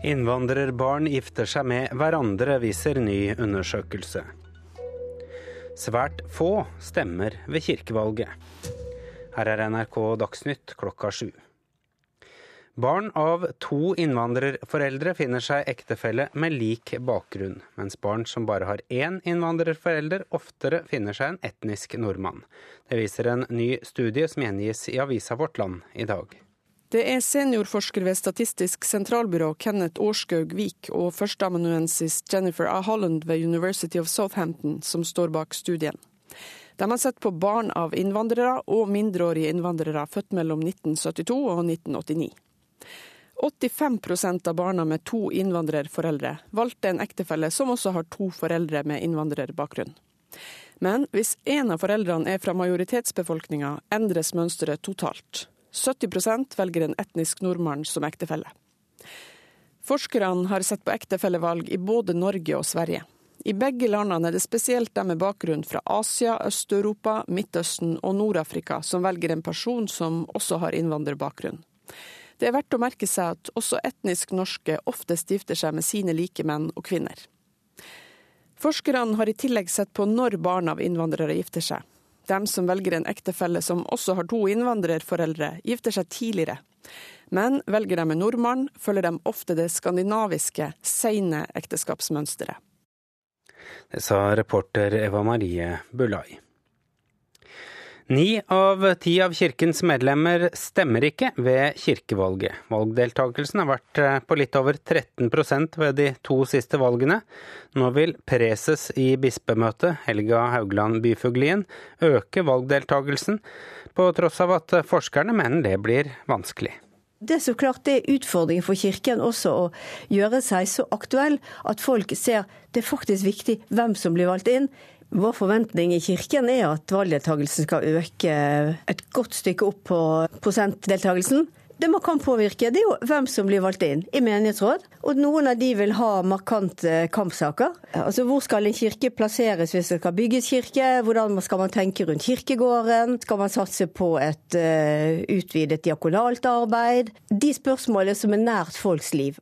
Innvandrerbarn gifter seg med hverandre, viser ny undersøkelse. Svært få stemmer ved kirkevalget. Her er NRK Dagsnytt klokka sju. Barn av to innvandrerforeldre finner seg ektefelle med lik bakgrunn, mens barn som bare har én innvandrerforelder, oftere finner seg en etnisk nordmann. Det viser en ny studie som gjengis i avisa Vårt Land i dag. Det er seniorforsker ved Statistisk sentralbyrå Kenneth Årskaug Vik og førsteamanuensis Jennifer A. Holland ved University of Southampton som står bak studien. De har sett på barn av innvandrere og mindreårige innvandrere født mellom 1972 og 1989. 85% av barna med to innvandrerforeldre valgte en ektefelle som også har to foreldre med innvandrerbakgrunn. Men hvis én av foreldrene er fra majoritetsbefolkninga, endres mønsteret totalt. 70% velger en etnisk nordmann som ektefelle. Forskerne har sett på ektefellevalg i både Norge og Sverige. I begge landene er det spesielt de med bakgrunn fra Asia, Øst-Europa, Midtøsten og Nord-Afrika som velger en person som også har innvandrerbakgrunn. Det er verdt å merke seg at også etnisk norske oftest gifter seg med sine likemenn og -kvinner. Forskerne har i tillegg sett på når barn av innvandrere gifter seg. De som velger en ektefelle som også har to innvandrerforeldre, gifter seg tidligere. Men velger de en nordmann, følger de ofte det skandinaviske, seine ekteskapsmønsteret. Det sa reporter Eva Marie Bulai. Ni av ti av kirkens medlemmer stemmer ikke ved kirkevalget. Valgdeltakelsen har vært eh, på litt over 13% ved de to siste valgene. Nå vil preses i bispemøtet, Helga Haugland Byfuglien, øke valgdeltakelsen, på tross av at forskerne mener det blir vanskelig. Det er så klart det er utfordringen for Kirken også å gjøre seg så aktuell at folk ser det er faktisk viktig hvem som blir valgt inn. Vår forventning i Kirken er at valgdeltakelsen skal øke et godt stykke opp på prosentdeltakelsen. Det man kan påvirke, det er jo hvem som blir valgt inn i menighetsråd. Og noen av de vil ha markante kampsaker. Altså hvor skal en kirke plasseres hvis det skal bygges kirke? Hvordan skal man tenke rundt kirkegården? Skal man satse på et uh, utvidet diakonalt arbeid? De spørsmålene som er nært folks liv.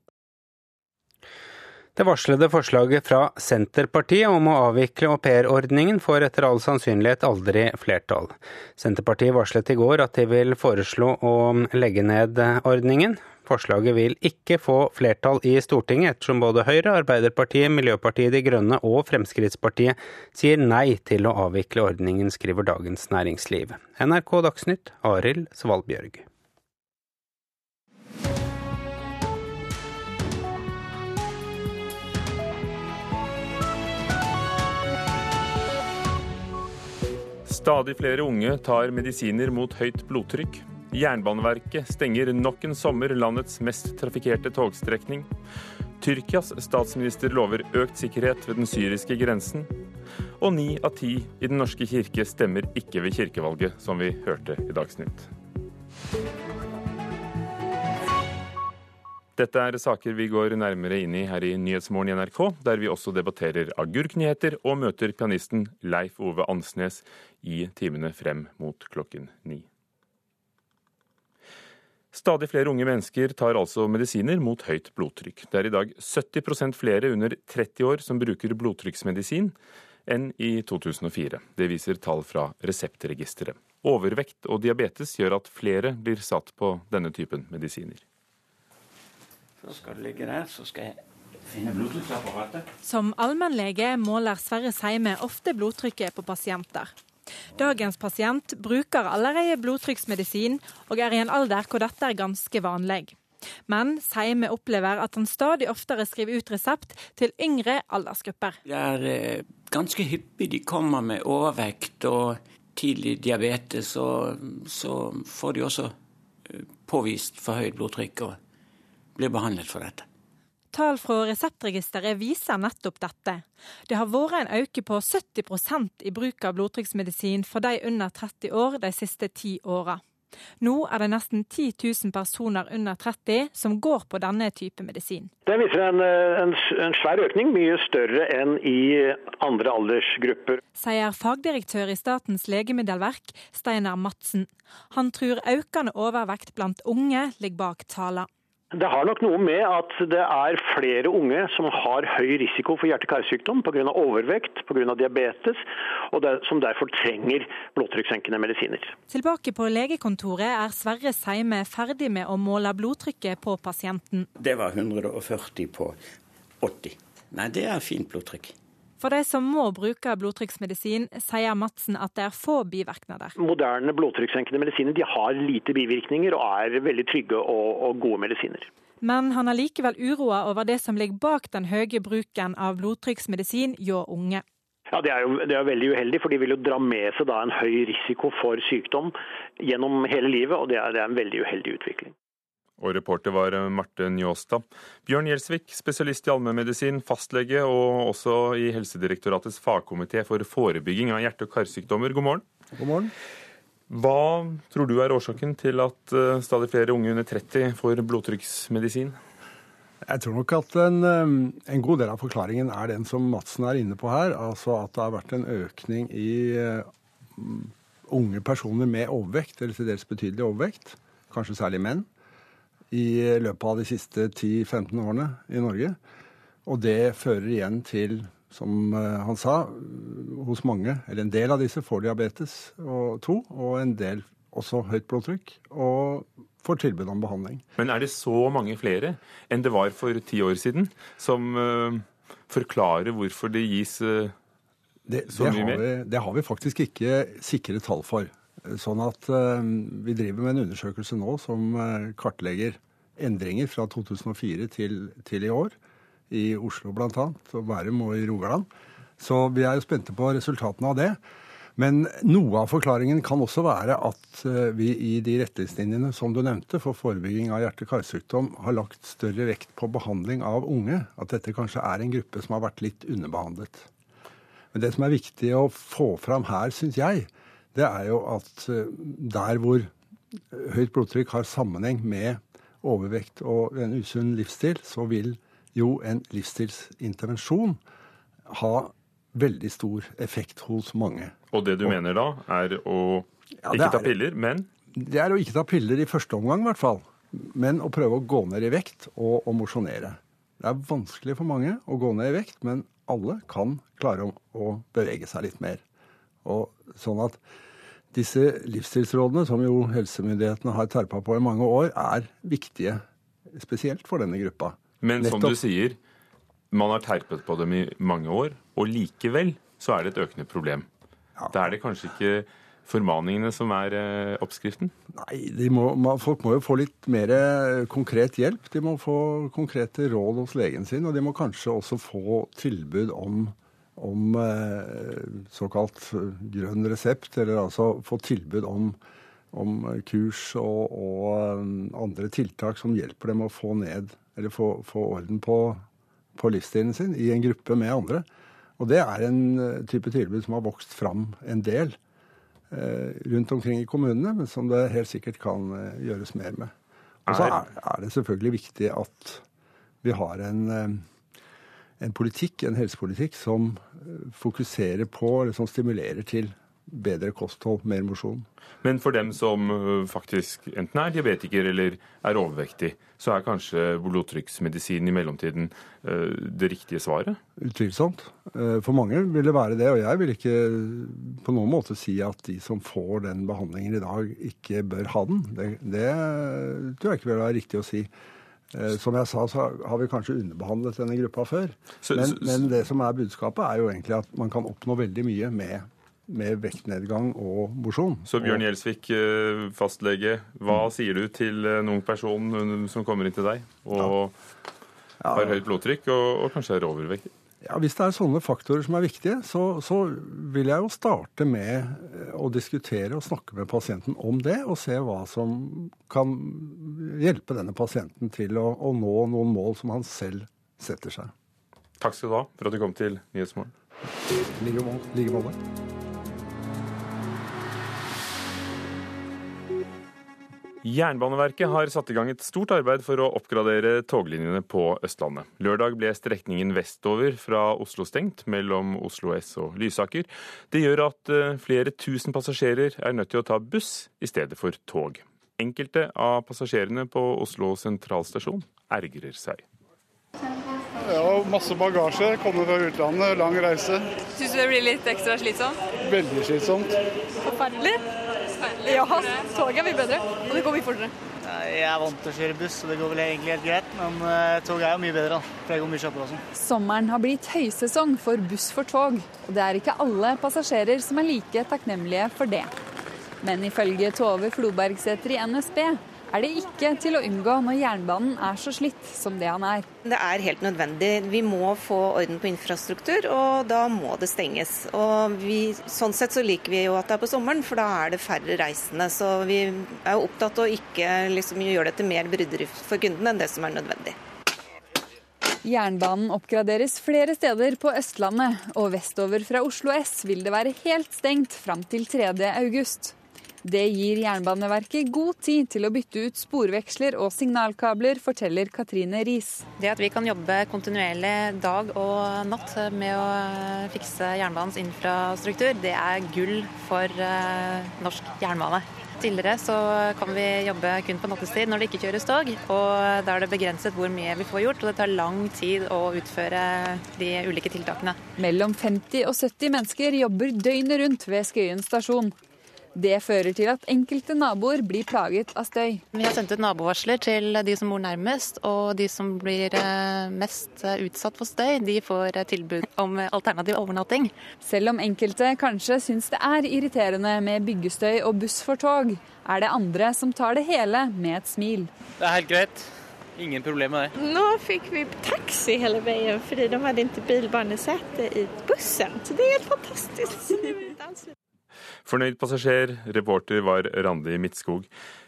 Det varslede forslaget fra Senterpartiet om å avvikle aupairordningen får etter all sannsynlighet aldri flertall. Senterpartiet varslet i går at de vil foreslå å legge ned ordningen. Forslaget vil ikke få flertall i Stortinget, ettersom både Høyre, Arbeiderpartiet, Miljøpartiet De Grønne og Fremskrittspartiet sier nei til å avvikle ordningen, skriver Dagens Næringsliv. NRK Dagsnytt, Arild Svalbjørg. Stadig flere unge tar medisiner mot høyt blodtrykk. Jernbaneverket stenger nok en sommer landets mest trafikkerte togstrekning. Tyrkias statsminister lover økt sikkerhet ved den syriske grensen. Og ni av ti i Den norske kirke stemmer ikke ved kirkevalget, som vi hørte i Dagsnytt. Dette er saker vi går nærmere inn i her i Nyhetsmorgen i NRK, der vi også debatterer agurknyheter og møter pianisten Leif Ove Ansnes i timene frem mot klokken ni. Stadig flere unge mennesker tar altså medisiner mot høyt blodtrykk. Det er i dag 70% flere under 30 år som bruker blodtrykksmedisin enn i 2004. Det viser tall fra Reseptregisteret. Overvekt og diabetes gjør at flere blir satt på denne typen medisiner. Så skal det ligge der, så skal jeg finne blodtrykksapparatet. Som allmennlege måler Sverre Seime ofte blodtrykket på pasienter. Dagens pasient bruker allerede blodtrykksmedisin, og er i en alder hvor dette er ganske vanlig. Men Seime opplever at han stadig oftere skriver ut resept til yngre aldersgrupper. Det er eh, ganske hyppig de kommer med overvekt og tidlig diabetes, og så får de også eh, påvist for høyt blodtrykk. og blir behandlet for dette. Tall fra Reseptregisteret viser nettopp dette. Det har vært en økning på 70% i bruk av blodtrykksmedisin for de under 30 år de siste ti åra. Nå er det nesten 10 000 personer under 30 som går på denne type medisin. Det viser en, en, en svær økning, mye større enn i andre aldersgrupper. Sier fagdirektør i Statens legemiddelverk, Steinar Madsen. Han tror økende overvekt blant unge ligger bak tallene. Det har nok noe med at det er flere unge som har høy risiko for hjerte-karsykdom pga. overvekt, pga. diabetes, og det, som derfor trenger blodtrykkssenkende medisiner. Tilbake på legekontoret er Sverre Seime ferdig med å måle blodtrykket på pasienten. Det var 140 på 80. Nei, det er fint blodtrykk. For de som må bruke blodtrykksmedisin, sier Madsen at det er få bivirkninger. Moderne blodtrykkssenkende medisiner de har lite bivirkninger og er veldig trygge og, og gode medisiner. Men han er likevel uroa over det som ligger bak den høye bruken av blodtrykksmedisin hjå unge. Ja, Det er jo det er veldig uheldig, for de vil jo dra med seg en høy risiko for sykdom gjennom hele livet. og det er, det er en veldig uheldig utvikling. Og reporter var eh, Marte Njåstad. Bjørn Gjelsvik, spesialist i allmennmedisin, fastlege og også i Helsedirektoratets fagkomité for forebygging av hjerte- og karsykdommer. God morgen. God morgen. Hva tror du er årsaken til at eh, stadig flere unge under 30 får blodtrykksmedisin? Jeg tror nok at en, eh, en, god del av forklaringen er den som Madsen er inne på her. Altså at det har vært en økning i unge personer med overvekt, eller til dels betydelig overvekt. Kanskje særlig menn i løpet av de siste 10-15 årene i Norge. Og det fører igjen til, som eh, han sa, hos mange, eller en del av disse får diabetes og to, og en del også høyt blodtrykk, og får tilbud om behandling. Men er det så mange flere enn det var for ti år siden, som uh, forklarer hvorfor det gis uh, det, så det mye mer? Vi, det har vi faktisk ikke sikre tall for. Sånn at uh, Vi driver med en undersøkelse nå som uh, kartlegger endringer fra 2004 til, til i år. I Oslo bl.a., og Bærum og i Rogaland. Så vi er jo spente på resultatene av det. Men noe av forklaringen kan også være at uh, vi i de retningslinjene som du nevnte for forebygging av hjerte-karsykdom, har lagt større vekt på behandling av unge. At dette kanskje er en gruppe som har vært litt underbehandlet. Men det som er viktig å få fram her, syns jeg, det er jo at eh, der hvor høyt blodtrykk har sammenheng med overvekt og en usunn livsstil, så vil jo en livsstilsintervensjon ha veldig stor effekt hos mange. Og det du og, mener da, er å ja, ikke ta piller, men? Det er å ikke ta piller i første omgang, i hvert fall. Men å prøve å gå ned i vekt og å mosjonere. Det er vanskelig for mange å gå ned i vekt, men alle kan klare å bevege seg litt mer. Og sånn at disse livsstilsrådene, som jo helsemyndighetene har terpa på i mange år, er viktige. Spesielt for denne gruppa. Men som du sier, man har terpet på dem i mange år, og likevel så er det et økende problem. Ja. Da er det kanskje ikke formaningene som er eh, oppskriften? Nei, må, folk må jo få litt mer eh, konkret hjelp. De må få konkrete råd hos legen sin, og de må kanskje også få tilbud om om eh, såkalt grønn resept, eller altså få tilbud om, om kurs og, og, eh, andre tiltak som hjelper dem å få ned, eller få, få orden på, på, livsstilen sin i en gruppe med andre. Og det er en eh, type tilbud som har vokst fram en del eh, rundt omkring i kommunene, men som det helt sikkert kan eh, gjøres mer med. Og så er, er, det selvfølgelig viktig at vi har en eh, en politikk, en helsepolitikk som eh, fokuserer på, eller som stimulerer til bedre kosthold, mer mosjon. Men for dem som eh, faktisk enten er diabetiker eller er overvektig, så er kanskje blodtrykksmedisin i mellomtiden eh, det riktige svaret? Utvilsomt. For mange vil det være det. Og jeg vil ikke på noen måte si at de som får den behandlingen i dag, ikke bør ha den. Det, det tror jeg ikke vil være riktig å si. Eh, som jeg sa, så har vi kanskje underbehandlet denne gruppa før. Men, men, det som er budskapet, er jo egentlig at man kan oppnå veldig mye med, med vektnedgang og mosjon. Så Bjørn Gjelsvik, eh, fastlege, hva mm. sier du til en ung person som kommer inn til deg og ja. Ja. har høyt blodtrykk og, og kanskje er overvektig? Ja, Hvis det er sånne faktorer som er viktige, så, så, vil jeg jo starte med eh, å diskutere og snakke med pasienten om det, og se hva som kan hjelpe denne pasienten til å, å nå noen mål som han selv setter seg. Takk skal du ha for at du kom til Nyhetsmorgen. I like måte. Jernbaneverket har satt i gang et stort arbeid for å oppgradere toglinjene på Østlandet. Lørdag ble strekningen vestover fra Oslo stengt, mellom Oslo S og Lysaker. Det gjør at eh, flere tusen passasjerer er nødt til å ta buss i stedet for tog. Enkelte av passasjerene på Oslo sentralstasjon ergrer seg. Ja, masse bagasje. Kommer fra utlandet, lang reise. Syns du det blir litt ekstra slitsomt? Veldig slitsomt. Forferdelig. Ja, toget mye bedre, og det går mye fortere. Jeg er vant til å kjøre buss, så det går vel egentlig helt greit. Men tog er jo mye bedre, da. For jeg går mye kjappere også. Sommeren har blitt høysesong for buss for tog, og det er ikke alle passasjerer som er like takknemlige for det. Men ifølge Tove Flobergsæter i NSB er det ikke til å unngå når jernbanen er så slitt som det han er. Det er helt nødvendig. Vi må få orden på infrastruktur, og da må det stenges. Og vi, sånn sett så liker vi jo at det er på sommeren, for da er det færre reisende. Så vi er jo opptatt av å ikke liksom gjøre dette mer bryderift for kundene enn det som er nødvendig. Jernbanen oppgraderes flere steder på Østlandet, og vestover fra Oslo S vil det være helt stengt fram til 3. Det gir Jernbaneverket god tid til å bytte ut sporveksler og signalkabler, forteller Katrine Riis. Det at vi kan jobbe kontinuerlig dag og natt med å fikse jernbanens infrastruktur, det er gull for uh, norsk jernbane. Tidligere så kan vi jobbe kun på nattestid når det ikke kjøres tog. og Da er det begrenset hvor mye vi får gjort, og det tar lang tid å utføre de ulike tiltakene. Mellom 50 og 70 mennesker jobber døgnet rundt ved Skøyen stasjon. Det fører til at enkelte naboer blir plaget av støy. Vi har sendt ut nabovarsler til de som bor nærmest, og de som blir eh, mest eh, utsatt for støy, de får eh, tilbud om alternativ overnatting. Selv om enkelte kanskje syns det er irriterende med byggestøy og buss for tog, er det andre som tar det hele med et smil. Det er helt greit. Ingen problem med det. Nå fikk vi taxi hele veien fordi de hadde ikke bilbanesete i bussen. Så det er helt fantastisk. Fornøyd passasjer, reporter var Randi Midtskog.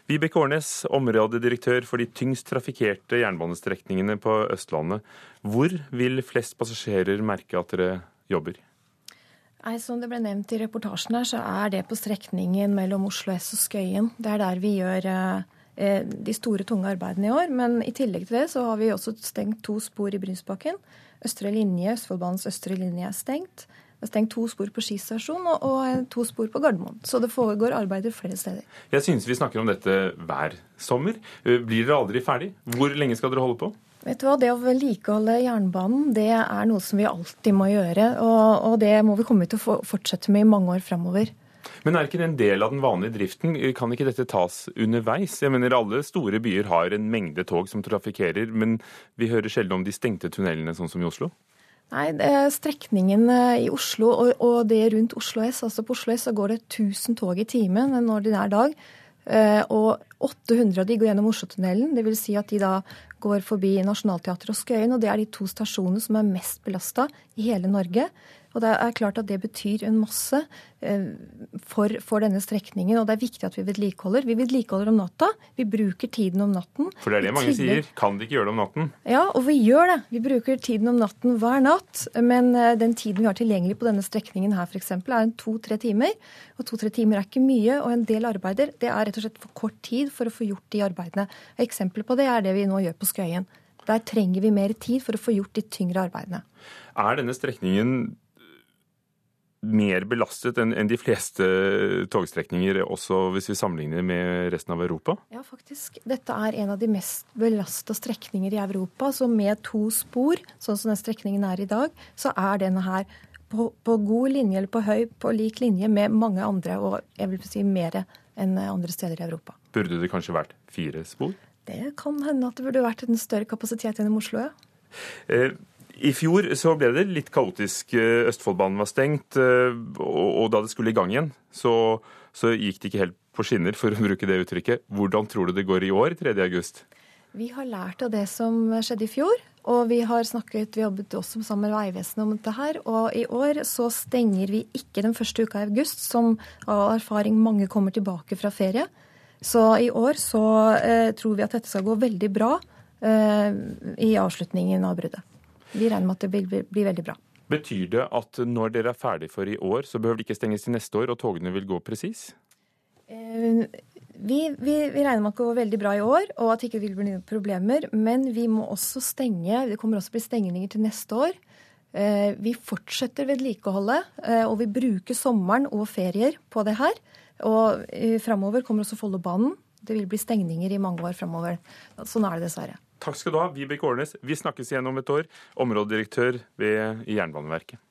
Vibeke Årnes, områdedirektør for de tyngst trafikkerte jernbanestrekningene på Østlandet. Hvor vil flest passasjerer merke at dere jobber? Nei, Som det ble nevnt i reportasjen her, så er det på strekningen mellom Oslo S og Skøyen. Det er der vi gjør eh, de store, tunge arbeidene i år. Men i tillegg til det så har vi også stengt to spor i Brynsbakken. Østre linje, Østfoldbanens østre linje er stengt. Det stengt to spor på Ski og, og to spor på Gardermoen. Så det foregår arbeider flere steder. Jeg synes vi snakker om dette hver sommer. Eh, blir dere aldri ferdig? Hvor lenge skal dere holde på? Vet du hva, Det å vedlikeholde jernbanen det er noe som vi alltid må gjøre. Og, og det må vi komme til å fortsette med i mange år framover. Men er ikke det en del av den vanlige driften? Kan ikke dette tas underveis? Jeg mener Alle store byer har en mengde tog som trafikkerer, men vi hører sjelden om de stengte tunnelene, sånn som i Oslo? Nei, Strekningen i Oslo og, og, det rundt Oslo S, altså på Oslo S så går det 1000 tog i timen en ordinær dag. Eh, og 800 av de går gjennom Oslotunnelen. Dvs. Si at de da går forbi Nationaltheatret og Skøyen. Og det er de to stasjonene som er mest belasta i hele Norge. Og det er klart at det betyr en masse eh, for, for, denne strekningen. Og det er viktig at vi vedlikeholder. Vi vedlikeholder om natta. Vi bruker tiden om natten. For det er det mange sier. Kan de ikke gjøre det om natten? Ja, og vi gjør det. Vi bruker tiden om natten hver natt. Men eh, den tiden vi har tilgjengelig på denne strekningen her f.eks. er to-tre timer. Og to-tre timer er ikke mye. Og en del arbeider det er rett og slett for kort tid for å få gjort de arbeidene. Eksempler på det er det vi nå gjør på Skøyen. Der trenger vi mer tid for å få gjort de tyngre arbeidene. Er denne strekningen mer belastet enn de fleste togstrekninger, også hvis vi sammenligner med resten av Europa? Ja, faktisk. Dette er en av de mest belasta strekninger i Europa. Så med to spor, sånn som den strekningen er i dag, så er denne her på, på god linje, eller på høy, på lik linje med mange andre, og jeg vil si mer enn andre steder i Europa. Burde det kanskje vært fire spor? Det kan hende at det burde vært en større kapasitet gjennom Oslo, ja. Eh, i fjor så ble det litt kaotisk. Eh, Østfoldbanen var stengt, eh, og da det skulle i gang igjen, så, så, gikk det ikke helt på skinner, for å bruke det uttrykket. Hvordan tror du det går i år, 3. august? Vi har lært av det som skjedde i fjor. Og vi har snakket, vi jobbet også sammen med Vegvesenet om dette her. Og i år så stenger vi ikke den første uka i august, som av erfaring mange kommer tilbake fra ferie. Så i år så eh, tror vi at dette skal gå veldig bra eh, i avslutningen av bruddet vi regner med at det blir, blir veldig bra. Betyr det at når dere er ferdig for i år, så behøver det ikke stenges til neste år, og togene vil gå presis? Eh, vi, vi, vi, regner med at det går veldig bra i år, og at det ikke vil bli noen problemer. Men vi må også stenge. Det kommer også bli stengninger til neste år. Eh, vi fortsetter vedlikeholdet, eh, og vi bruker sommeren og ferier på det her. Og framover kommer også Follobanen det vil bli stengninger i mange år framover. Sånn er det dessverre. Takk skal du ha, Vibeke Årnes. Vi snakkes igjen om et år. Områdedirektør ved Jernbaneverket.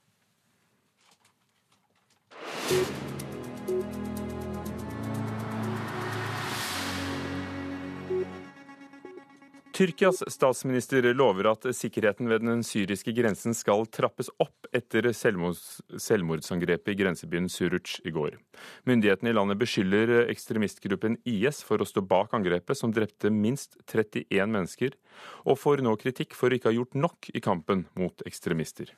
Tyrkias statsminister lover at sikkerheten ved den syriske grensen skal trappes opp etter selvmordsangrepet i grensebyen Suruc i går. Myndighetene i landet beskylder ekstremistgruppen IS for å stå bak angrepet, som drepte minst 31 mennesker, og får nå kritikk for å ikke ha gjort nok i kampen mot ekstremister.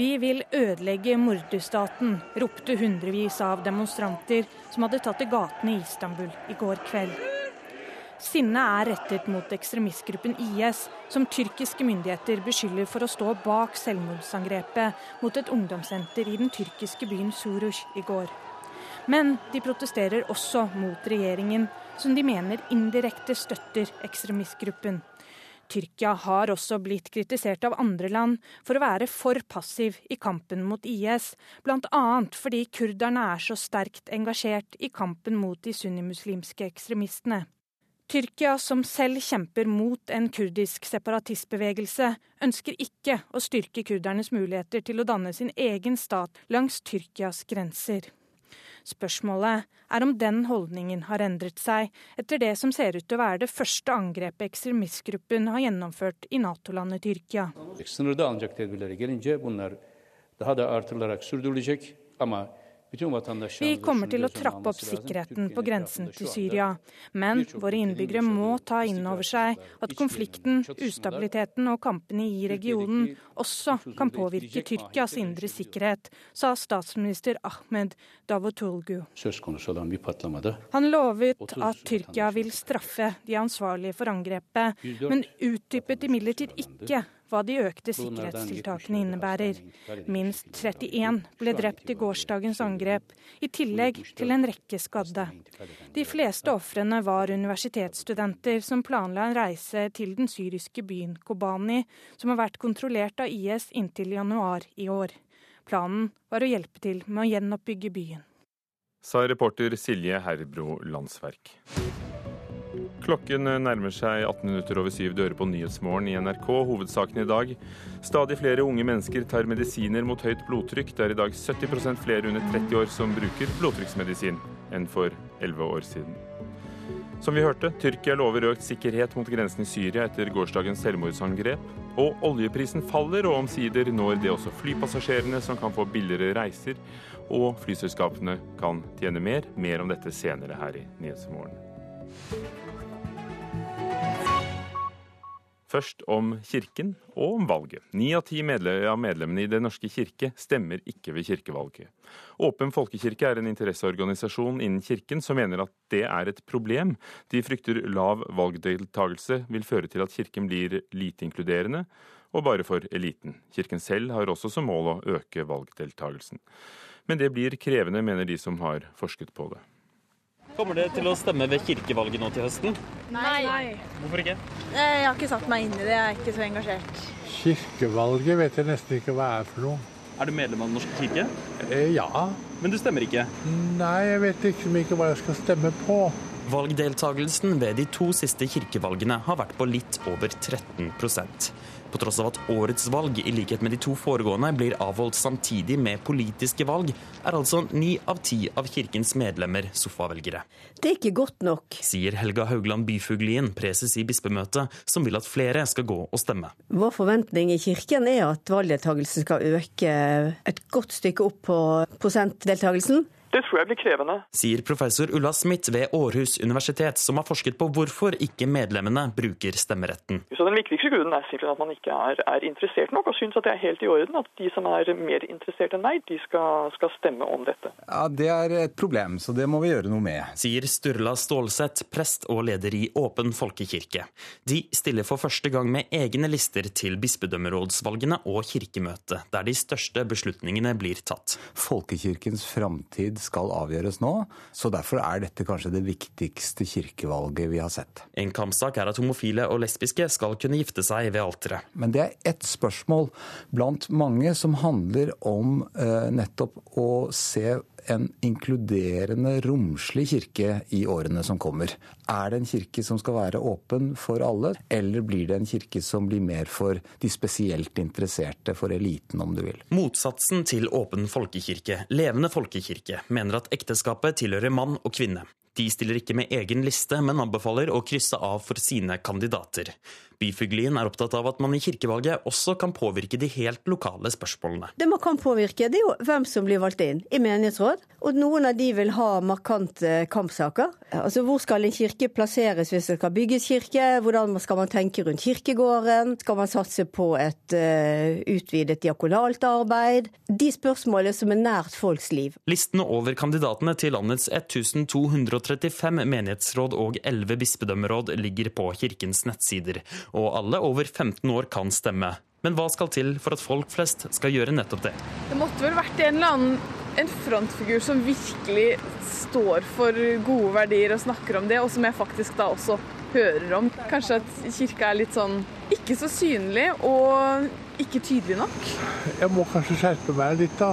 Vi vil ødelegge morderstaten, ropte hundrevis av demonstranter som hadde tatt til gatene i Istanbul i går kveld. Sinnet er rettet mot ekstremistgruppen IS, som tyrkiske myndigheter beskylder for å stå bak selvmordsangrepet mot et ungdomssenter i den tyrkiske byen Surush i går. Men de protesterer også mot regjeringen, som de mener indirekte støtter ekstremistgruppen. Tyrkia har også blitt kritisert av andre land for å være for passiv i kampen mot IS, bl.a. fordi kurderne er så sterkt engasjert i kampen mot de sunnimuslimske ekstremistene. Tyrkia, som selv kjemper mot en kurdisk separatistbevegelse, ønsker ikke å styrke kurdernes muligheter til å danne sin egen stat langs Tyrkias grenser. Spørsmålet er om den holdningen har endret seg etter det som ser ut til å være det første angrepet ekstremistgruppen har gjennomført i Nato-landet Tyrkia. Daha da artırılarak sürdürülecek ama vi kommer til å trappe opp sikkerheten på grensen til Syria, men våre innbyggere må ta inn over seg at konflikten, ustabiliteten og kampene i regionen også kan påvirke Tyrkias indre sikkerhet, sa statsminister Ahmed Davutoglu. Han lovet at Tyrkia vil straffe de ansvarlige for angrepet, men utdypet imidlertid ikke hva de økte sikkerhetstiltakene innebærer. Minst 31 ble drept i gårsdagens angrep, i tillegg til en rekke skadde. De fleste ofrene var universitetsstudenter som planla en reise til den syriske byen Kobani, som har vært kontrollert av IS inntil januar i år. Planen var å hjelpe til med å gjenoppbygge byen. Sa reporter Silje Herbro Landsverk. Klokken nærmer seg 18 minutter over syv. dører på Nyhetsmorgen i NRK. Hovedsaken i dag. Stadig flere unge mennesker tar medisiner mot høyt blodtrykk. Det er i dag 70% flere under 30 år som bruker blodtrykksmedisin enn for 11 år siden. Som vi hørte, Tyrkia lover økt sikkerhet mot grensen i Syria etter gårsdagens selvmordsangrep. Og oljeprisen faller, og omsider når det også flypassasjerene, som kan få billigere reiser. Og flyselskapene kan tjene mer. Mer om dette senere her i Nyhetsmorgen. Først om kirken og om valget. Ni av ti av medlemmene i Den norske kirke stemmer ikke ved kirkevalget. Åpen folkekirke er en interesseorganisasjon innen kirken som mener at det er et problem. De frykter lav valgdeltagelse vil føre til at kirken blir lite inkluderende, og bare for eliten. Kirken selv har også som mål å øke valgdeltagelsen. Men det blir krevende, mener de som har forsket på det. Kommer dere til å stemme ved kirkevalget nå til høsten? Nei. Hvorfor ikke? Jeg har ikke satt meg inn i det, jeg er ikke så engasjert. Kirkevalget vet jeg nesten ikke hva er for noe. Er du medlem av Den norske kirke? Eh, ja. Men du stemmer ikke? Nei, jeg vet liksom ikke hva jeg skal stemme på. Valgdeltagelsen ved de to siste kirkevalgene har vært på litt over 13% på tross av at årets valg, i likhet med de to foregående, blir avholdt samtidig med politiske valg, er altså ni av ti av kirkens medlemmer sofavelgere. Det er ikke godt nok, sier Helga Haugland Byfuglien, preses i bispemøtet, som vil at flere skal gå og stemme. Vår forventning i kirken er at valgdeltagelsen skal øke et godt stykke opp på prosentdeltagelsen. Det tror jeg blir krevende. Sier professor Ulla Smith ved Århus universitet, som har forsket på hvorfor ikke medlemmene bruker stemmeretten. Så Den viktigste grunnen er simpelthen at man ikke er, er interessert nok, og syns at det er helt i orden at de som er mer interessert enn meg, de skal, skal, stemme om dette. Ja, Det er et problem, så det må vi gjøre noe med. Sier Sturla Stålseth, prest og leder i Åpen folkekirke. De stiller for første gang med egne lister til bispedømmerådsvalgene og kirkemøtet, der de største beslutningene blir tatt. Folkekirkens framtid skal avgjøres nå. Så derfor er dette kanskje det viktigste kirkevalget vi har sett. En kampsak er at homofile og lesbiske skal kunne gifte seg ved alteret. Men det er ett spørsmål blant mange som handler om eh, nettopp å se en inkluderende, romslig kirke i årene som kommer. Er det en kirke som skal være åpen for alle, eller blir det en kirke som blir mer for de spesielt interesserte, for eliten, om du vil? Motsatsen til åpen folkekirke, levende folkekirke, mener at ekteskapet tilhører mann og kvinne. De stiller ikke med egen liste, men anbefaler å krysse av for sine kandidater. Byfuglien er opptatt av at man i kirkevalget også kan påvirke de helt lokale spørsmålene. Det man kan påvirke, det er jo hvem som blir valgt inn i menighetsråd. Og noen av de vil ha markante kampsaker. Altså hvor skal en kirke plasseres hvis det skal bygges kirke? Hvordan skal man tenke rundt kirkegården? Skal man satse på et uh, utvidet diakonalt arbeid? De spørsmålene som er nært folks liv. Listene over kandidatene til landets 1235 menighetsråd og 11 bispedømmeråd ligger på kirkens nettsider og alle over 15 år kan stemme. Men hva skal til for at folk flest skal gjøre nettopp det? Det måtte vel vært en eller annen en frontfigur som virkelig står for gode verdier og snakker om det, og som jeg faktisk da også hører om. Kanskje at kirka er litt sånn ikke så synlig og ikke tydelig nok. Jeg må kanskje skjerpe meg litt da,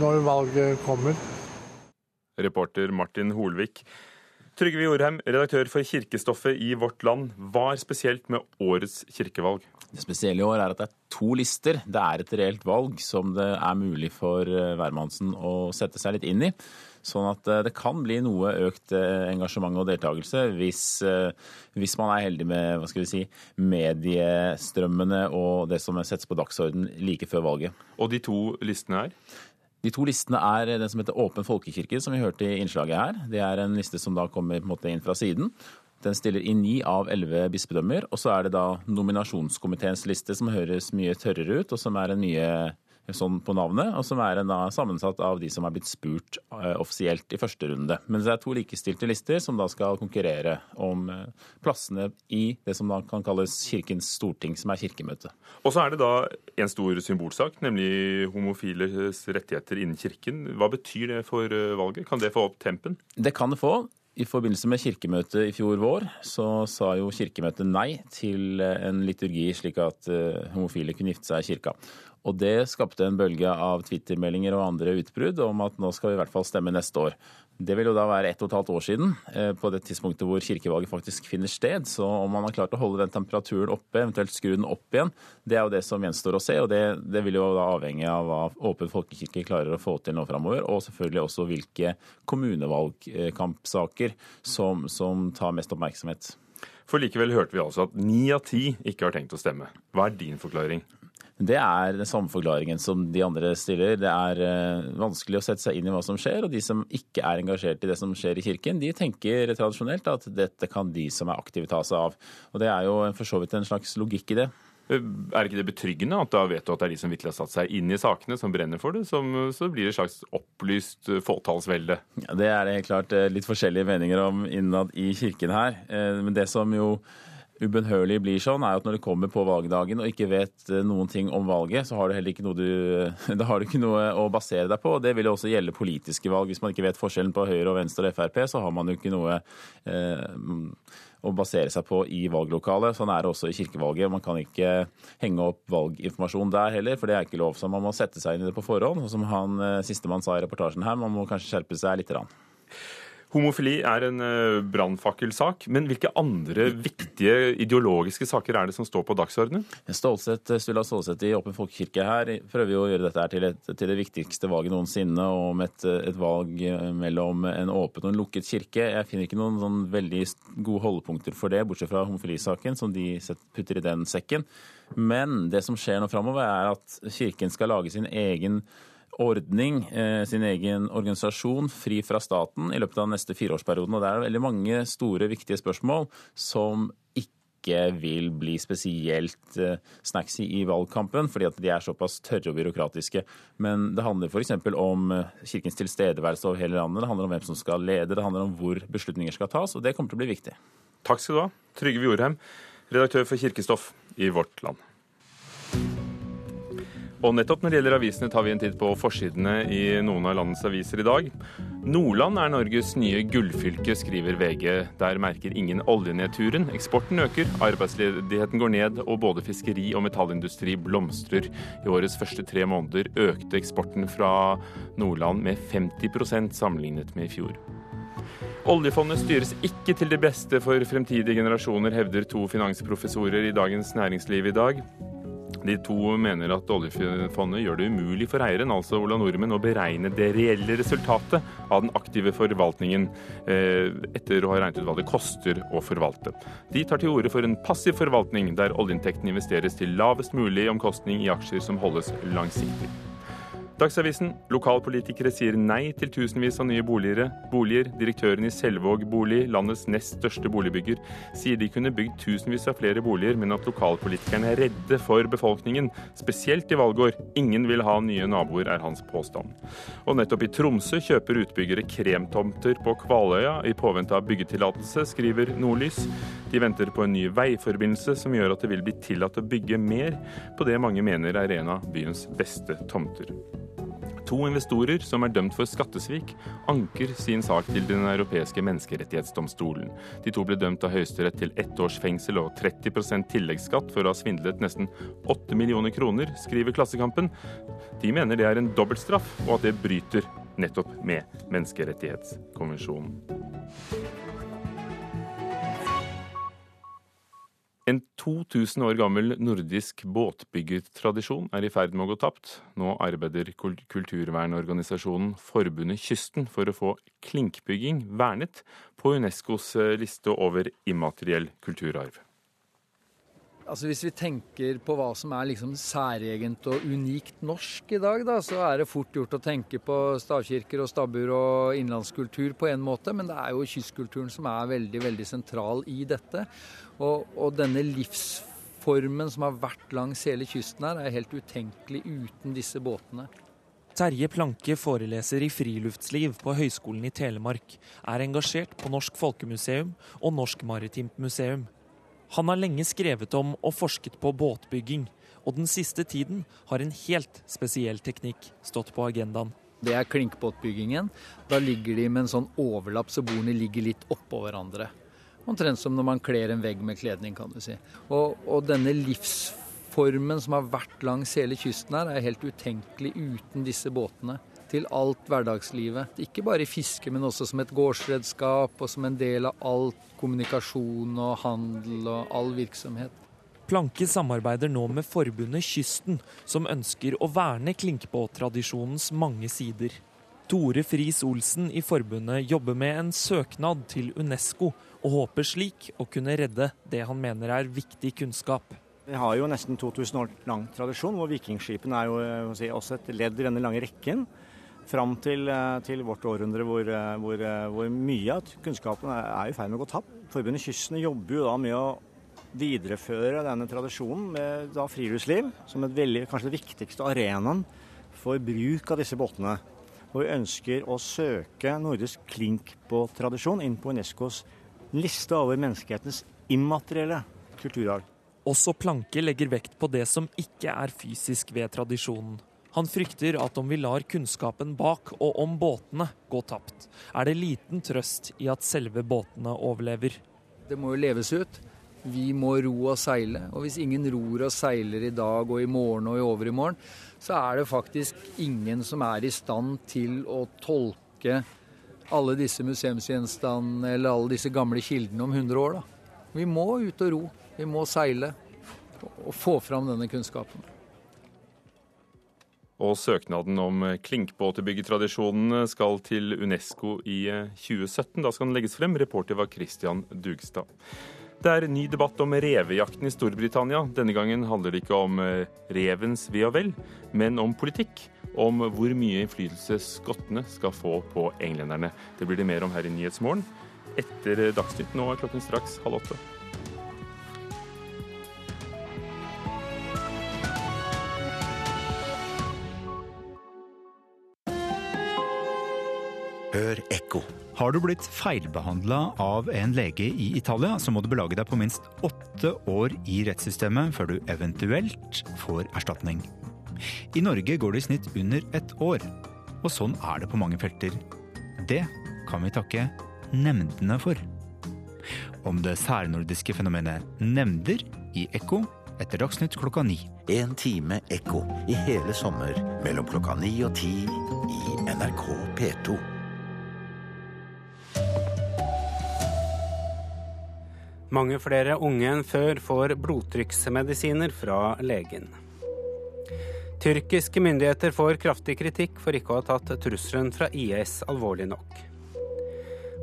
når valget kommer. Reporter Martin Holvik. Trygve Jorheim, redaktør for Kirkestoffet i Vårt Land. Hva er spesielt med årets kirkevalg? Det spesielle i år er at det er to lister. Det er et reelt valg som det er mulig for eh, hvermannsen å sette seg litt inn i. Sånn at eh, det kan bli noe økt eh, engasjement og deltakelse hvis, hvis man er heldig med hva skal vi si, mediestrømmene og det som settes på dagsorden like før valget. Og de to listene er? De to listene er den som heter Åpen folkekirke, som vi hørte i innslaget her. Det er en liste som da kommer på en måte inn fra siden. Den stiller i ni av elleve bispedømmer. Og så er det da nominasjonskomiteens liste, som høres mye tørrere ut, og som er en mye sånn på navnet, og som er en, da, sammensatt av de som er blitt spurt uh, offisielt i første runde. Men det er to likestilte lister som da skal konkurrere om uh, plassene i det som da kan kalles Kirkens storting, som er kirkemøtet. Og så er det da en stor symbolsak, nemlig homofiles rettigheter innen kirken. Hva betyr det for uh, valget? Kan det få opp tempen? Det kan det få. I forbindelse med kirkemøtet i fjor vår så sa jo kirkemøtet nei til en liturgi slik at homofile kunne gifte seg i kirka. Og det skapte en bølge av Twitter-meldinger og andre utbrudd om at nå skal vi i hvert fall stemme neste år. Det vil jo da være ett og et halvt år siden, eh, på det tidspunktet hvor kirkevalget faktisk finner sted. Så om man har klart å holde den temperaturen oppe, eventuelt skru den opp igjen, det er jo det som gjenstår å se. Og det, det vil jo da avhenge av hva Åpen folkekirke klarer å få til nå framover. Og selvfølgelig også hvilke kommunevalgkampsaker som, som tar mest oppmerksomhet. For likevel hørte vi altså at ni av ti ikke har tenkt å stemme. Hva er din forklaring? Det er den samme forklaringen som de andre stiller. Det er eh, vanskelig å sette seg inn i hva som skjer, og de som ikke er engasjert i det som skjer i kirken, de tenker tradisjonelt at dette kan de som er aktive ta seg av. Og det er jo for så vidt en slags logikk i det. Er ikke det betryggende at da vet du at det er de som virkelig har satt seg inn i sakene, som brenner for det, som, så blir det et slags opplyst fåtallsvelde? Ja, det er det helt klart eh, litt forskjellige meninger om innad i kirken her. Eh, men det som jo ubønnhørlig blir sånn, er at når du kommer på valgdagen og ikke vet eh, noen ting om valget, så har du heller ikke noe, du, har du ikke noe å basere deg på. og Det vil også gjelde politiske valg. Hvis man ikke vet forskjellen på Høyre og Venstre og Frp, så har man jo ikke noe eh, å basere seg på i valglokalet. Sånn er det også i kirkevalget. Man kan ikke henge opp valginformasjon der heller, for det er ikke lov. Så man må sette seg inn i det på forhånd. Og som han eh, sistemann sa i reportasjen her, man må kanskje skjerpe seg litt. Rann. Homofili er en eh, brannfakkelsak, men hvilke andre viktige ideologiske saker er det som står på dagsordenen? Stålsett, Sturla Stålsett i Åpen folkekirke her prøver jo å gjøre dette til, et, til, det viktigste valget noensinne, og om et, et, valg mellom en åpen og en lukket kirke. Jeg finner ikke noen sånn veldig gode holdepunkter for det, bortsett fra homofilisaken, som de putter i den sekken. Men det som skjer nå framover, er at Kirken skal lage sin egen ordning, eh, sin egen organisasjon, fri fra staten i løpet av neste fireårsperioden. Og det er veldig mange store, viktige spørsmål som ikke vil bli spesielt eh, snacksy i valgkampen, fordi at de er såpass tørre og byråkratiske. Men det handler f.eks. om eh, kirkens tilstedeværelse over hele landet, det handler om hvem som skal lede, det handler om hvor beslutninger skal tas, og det kommer til å bli viktig. Takk skal du ha, Trygve Jorheim, redaktør for Kirkestoff i Vårt Land. Og nettopp når det gjelder avisene, tar vi en titt på forsidene i noen av landets aviser i dag. Nordland er Norges nye gullfylke, skriver VG. Der merker ingen oljenedturen. Eksporten øker, arbeidsledigheten går ned, og både fiskeri og metallindustri blomstrer. I årets første tre måneder økte eksporten fra Nordland med 50% sammenlignet med i fjor. Oljefondet styres ikke til det beste for fremtidige generasjoner, hevder to finansprofessorer i Dagens Næringsliv i dag. De to mener at oljefondet gjør det umulig for eieren, altså Ola Nordmenn, å beregne det reelle resultatet av den aktive forvaltningen, eh, etter å ha regnet ut hva det koster å forvalte. De tar til orde for en passiv forvaltning, der oljeinntektene investeres til lavest mulig omkostning i aksjer som holdes langsiktig. Dagsavisen. Lokalpolitikere sier nei til tusenvis av nye boliger. boliger. Direktøren i Selvåg bolig, landets nest største boligbygger, sier de kunne bygd tusenvis av flere boliger, men at lokalpolitikerne er redde for befolkningen, spesielt i valgår. Ingen vil ha nye naboer, er hans påstand. Og nettopp i Tromsø kjøper utbyggere kremtomter på Kvaløya i påvente av byggetillatelse, skriver Nordlys. De venter på en ny veiforbindelse som gjør at det vil bli tillatt å bygge mer på det mange mener er en av byens beste tomter. To investorer som er dømt for skattesvik, anker sin sak til Den europeiske menneskerettighetsdomstolen. De to ble dømt av Høyesterett til ett års fengsel og 30% tilleggsskatt for å ha svindlet nesten 8 millioner kroner, skriver Klassekampen. De mener det er en dobbeltstraff, og at det bryter nettopp med menneskerettighetskonvensjonen. En 2000 år gammel nordisk båtbyggertradisjon er i ferd med å gå tapt. Nå arbeider kulturvernorganisasjonen Forbundet Kysten for å få klinkbygging vernet på Unescos eh, liste over immateriell kulturarv. Altså Hvis vi tenker på hva som er liksom særegent og unikt norsk i dag, da, så er det fort gjort å tenke på stavkirker og stabbur og innlandskultur på en måte, men det er jo kystkulturen som er veldig veldig sentral i dette. Og, og denne livsformen som har vært langs hele kysten her, er helt utenkelig uten disse båtene. Terje Planke foreleser i friluftsliv på Høgskolen i Telemark, er engasjert på Norsk Folkemuseum og Norsk Maritimt Museum. Han har lenge skrevet om og forsket på båtbygging, og den siste tiden har en helt spesiell teknikk stått på agendaen. Det er klinkbåtbyggingen. Da ligger de med en sånn overlapp så bordene ligger litt oppå hverandre. Omtrent som når man kler en vegg med kledning, kan du si. Og, og denne livsformen som har vært langs hele kysten her, er helt utenkelig uten disse båtene til alt hverdagslivet. Ikke bare i fiske, men også som et gårdsredskap og som en del av all kommunikasjon og handel og all virksomhet. Planke samarbeider nå med forbundet Kysten, som ønsker å verne klinkbåttradisjonens mange sider. Tore Friis Olsen i forbundet jobber med en søknad til Unesco, og håper slik å kunne redde det han mener er viktig kunnskap. Vi har jo nesten 2000 år lang tradisjon, hvor vikingskipene er jo si, også et ledd i denne lange rekken fram til, eh, til, vårt århundre hvor, eh, hvor, eh, hvor mye av kunnskapen er i ferd med å gå tapt. Forbundet Kysten jobber jo da med å videreføre denne tradisjonen med da friluftsliv som veldig, kanskje den viktigste arenaen for bruk av disse båtene. Og vi ønsker å søke nordisk klinkbåttradisjon inn på Unescos liste over menneskehetens immaterielle kulturarv. Også Planke legger vekt på det som ikke er fysisk ved tradisjonen. Han frykter at om vi lar kunnskapen bak og om båtene gå tapt, er det liten trøst i at selve båtene overlever. Det må jo leves ut. Vi må ro og seile. Og hvis ingen ror og seiler i dag og i morgen og i overmorgen, så er det faktisk ingen som er i stand til å tolke alle disse museumsgjenstandene eller alle disse gamle kildene om 100 år. Da. Vi må ut og ro. Vi må seile og få fram denne kunnskapen. Og søknaden om klinkbåtebyggetradisjonen skal til Unesco i 2017. Da skal den legges frem. Reporter var Christian Dugstad. Det er ny debatt om revejakten i Storbritannia. Denne gangen handler det ikke om eh, revens ve og vel, men om politikk. Om hvor mye innflytelse skottene skal få på englenderne. Det blir det mer om her i Nyhetsmorgen etter Dagsnytt. Nå er klokken straks halv åtte. Hør ekko. Har du blitt feilbehandla av en lege i Italia, så må du belage deg på minst åtte år i rettssystemet før du eventuelt får erstatning. I Norge går det i snitt under ett år. Og sånn er det på mange felter. Det kan vi takke nemndene for. Om det særnordiske fenomenet nemnder i Ekko etter Dagsnytt klokka ni. En time ekko i hele sommer mellom klokka ni og ti i NRK P2. Mange flere unge enn før får blodtrykksmedisiner fra legen. Tyrkiske myndigheter får kraftig kritikk for ikke å ha tatt trusselen fra IS alvorlig nok.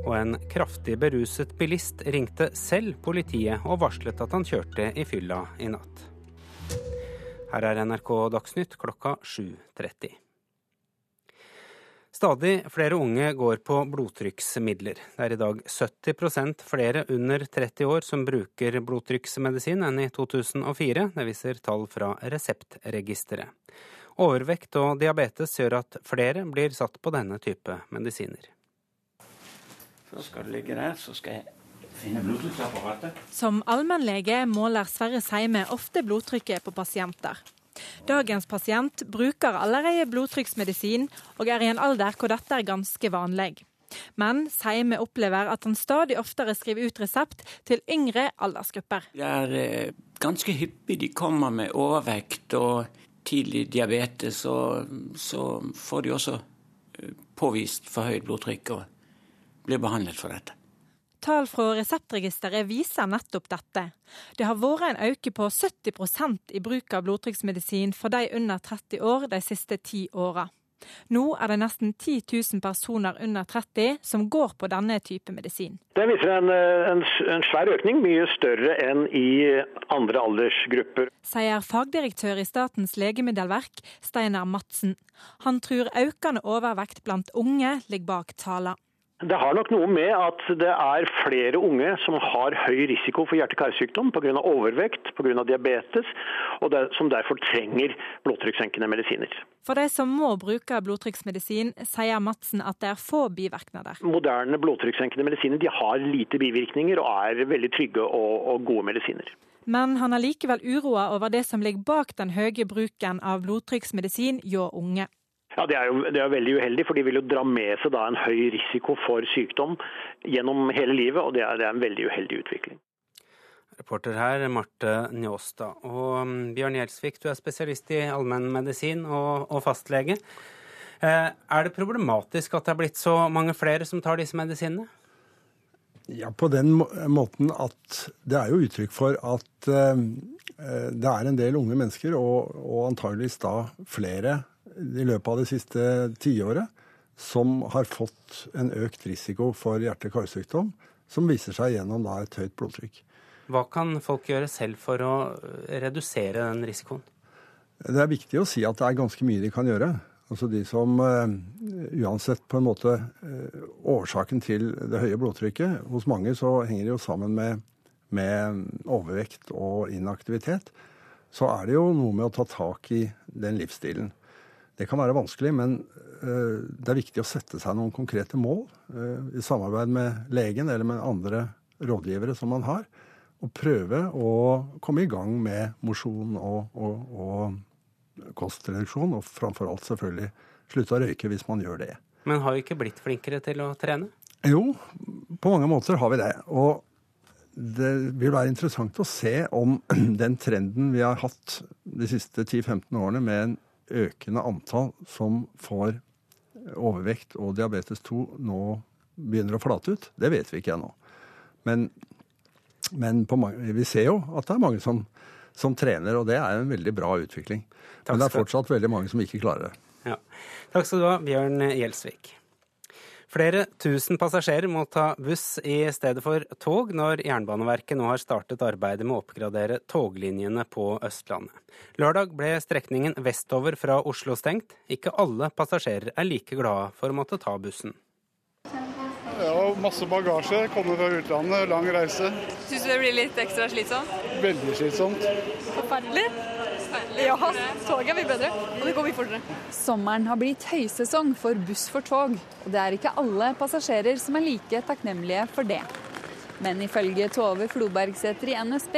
Og en kraftig beruset bilist ringte selv politiet og varslet at han kjørte i fylla i natt. Her er NRK Dagsnytt klokka 7.30. Stadig flere unge går på blodtrykksmidler. Det er i dag 70% flere under 30 år som bruker blodtrykksmedisin enn i 2004. Det viser tall fra Reseptregisteret. Overvekt og diabetes gjør at flere blir satt på denne type medisiner. Så skal det ligge der, så skal jeg finne blodtrykksapparatet. Som allmennlege måler Sverre Seime ofte blodtrykket på pasienter. Dagens pasient bruker allerede blodtrykksmedisin, og er i en alder hvor dette er ganske vanlig. Men Seime opplever at han stadig oftere skriver ut resept til yngre aldersgrupper. Det er eh, ganske hyppig de kommer med overvekt og tidlig diabetes, og så får de også eh, påvist forhøyet blodtrykk og blir behandlet for dette. Tall fra Reseptregisteret viser nettopp dette. Det har vært en økning på 70% i bruk av blodtrykksmedisin for de under 30 år de siste ti åra. Nå er det nesten 10 000 personer under 30 som går på denne type medisin. Det viser en, en, en svær økning, mye større enn i andre aldersgrupper. Sier fagdirektør i Statens legemiddelverk, Steinar Madsen. Han tror økende overvekt blant unge ligger bak tallene. Det har nok noe med at det er flere unge som har høy risiko for hjerte-karsykdom pga. overvekt, pga. diabetes, og det, som derfor trenger blodtrykkssenkende medisiner. For de som må bruke blodtrykksmedisin, sier Madsen at det er få bivirkninger. Moderne blodtrykkssenkende medisiner de har lite bivirkninger og er veldig trygge og, og gode medisiner. Men han er likevel uroa over det som ligger bak den høye bruken av blodtrykksmedisin hjå unge. Ja, Det er jo det er veldig uheldig, for de vil jo dra med seg da en høy risiko for sykdom gjennom hele livet, og det er, det er en veldig uheldig utvikling. Reporter her, Marte Njåstad. Og mm, Bjørn Gjelsvik, du er spesialist i allmennmedisin og, og fastlege. Eh, er det problematisk at det er blitt så mange flere som tar disse medisinene? Ja, på den måten at det er jo uttrykk for at eh, det er en del unge mennesker, og, og antageligvis da flere i løpet av det siste tiåret som har fått en økt risiko for hjerte-karsykdom, som viser seg gjennom da, et høyt blodtrykk. Hva kan folk gjøre selv for å redusere den risikoen? Det er viktig å si at det er ganske mye de kan gjøre. Altså de som uh, uansett på en måte uh, Årsaken til det høye blodtrykket Hos mange så henger det jo sammen med, med overvekt og inaktivitet. Så er det jo noe med å ta tak i den livsstilen. Det kan være vanskelig, men uh, det er viktig å sette seg noen konkrete mål i samarbeid med legen eller med andre rådgivere som man har, og prøve å komme i gang med mosjon og, og, og kostreduksjon, og framfor alt selvfølgelig slutte å røyke hvis man gjør det. Men har vi ikke blitt flinkere til å trene? Jo, på mange måter har vi det. Og det vil være interessant å se om den trenden vi har hatt de siste 10-15 årene med en økende antall som får overvekt og diabetes 2 nå begynner å flate ut. Det vet vi ikke ennå. Men, men mange, vi ser jo at det er mange som, som, trener, og det er en veldig bra utvikling. Men det er fortsatt veldig mange som ikke klarer det. Ja. Takk skal du ha, Bjørn Gjelsvik. Flere tusen passasjerer må ta buss i stedet for tog når Jernbaneverket nå har startet arbeidet med å oppgradere toglinjene på Østlandet. Lørdag ble strekningen vestover fra Oslo stengt. Ikke alle passasjerer er like glade for å måtte ta bussen. Ja, masse bagasje. Kommer fra utlandet, lang reise. Syns du det blir litt ekstra slitsomt? Veldig slitsomt. Forferdelig. Ja, toget er mye bedre, og det går mye fortere. Sommeren har blitt høysesong for buss for tog, og det er ikke alle passasjerer som er like takknemlige for det. Men ifølge Tove Flobergsæter i NSB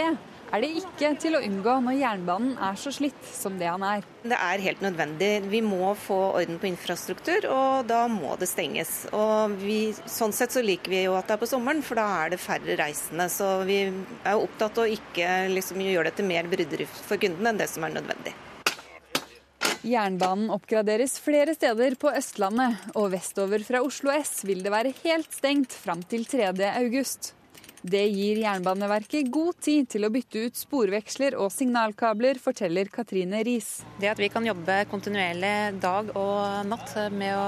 er det ikke til å unngå når jernbanen er så slitt som det han er. Det er helt nødvendig. Vi må få orden på infrastruktur, og da må det stenges. Og vi, sånn sett så liker vi jo at det er på sommeren, for da er det færre reisende. Så vi er opptatt av å ikke liksom gjøre det til mer bryderi for kundene enn det som er nødvendig. Jernbanen oppgraderes flere steder på Østlandet, og vestover fra Oslo S vil det være helt stengt fram til 3. august. Det gir Jernbaneverket god tid til å bytte ut sporveksler og signalkabler, forteller Katrine Riis. Det at vi kan jobbe kontinuerlig dag og natt med å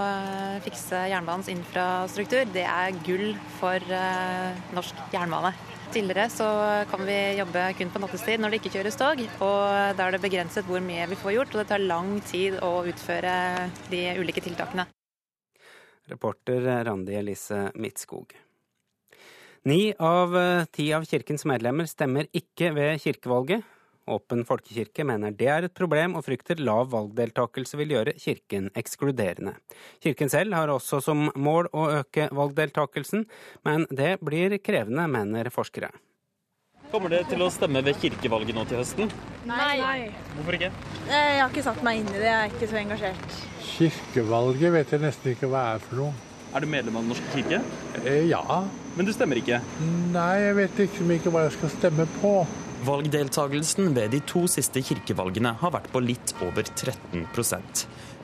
fikse jernbanens infrastruktur, det er gull for eh, norsk jernbane. Tidligere så kan vi jobbe kun på nattestid når det ikke kjøres tog. Og da er det begrenset hvor mye vi får gjort, og det tar lang tid å utføre de ulike tiltakene. Reporter Randi Elise Midtskog. Ni av ti av kirkens medlemmer stemmer ikke ved kirkevalget. Åpen folkekirke mener det er et problem, og frykter lav valgdeltakelse vil gjøre kirken ekskluderende. Kirken selv har også som mål å øke valgdeltakelsen, men det blir krevende, mener forskere. Kommer dere til å stemme ved kirkevalget nå til høsten? Nei. Hvorfor ikke? Jeg har ikke satt meg inn i det, jeg er ikke så engasjert. Kirkevalget vet jeg nesten ikke hva er for noe. Er du medlem av Den norske kirke? Eh, ja. Men du stemmer ikke? Nei, jeg vet liksom ikke hva jeg skal stemme på. Valgdeltagelsen ved de to siste kirkevalgene har vært på litt over 13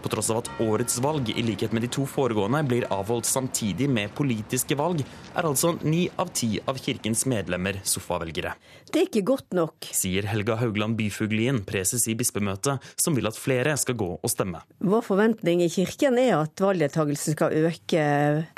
På tross av at årets valg, i likhet med de to foregående, blir avholdt samtidig med politiske valg, er altså ni av ti av kirkens medlemmer sofavelgere. Det er ikke godt nok. Sier Helga Haugland Byfuglien, preses i bispemøtet, som vil at flere skal gå og stemme. Vår forventning i kirken er at valgdeltagelsen skal øke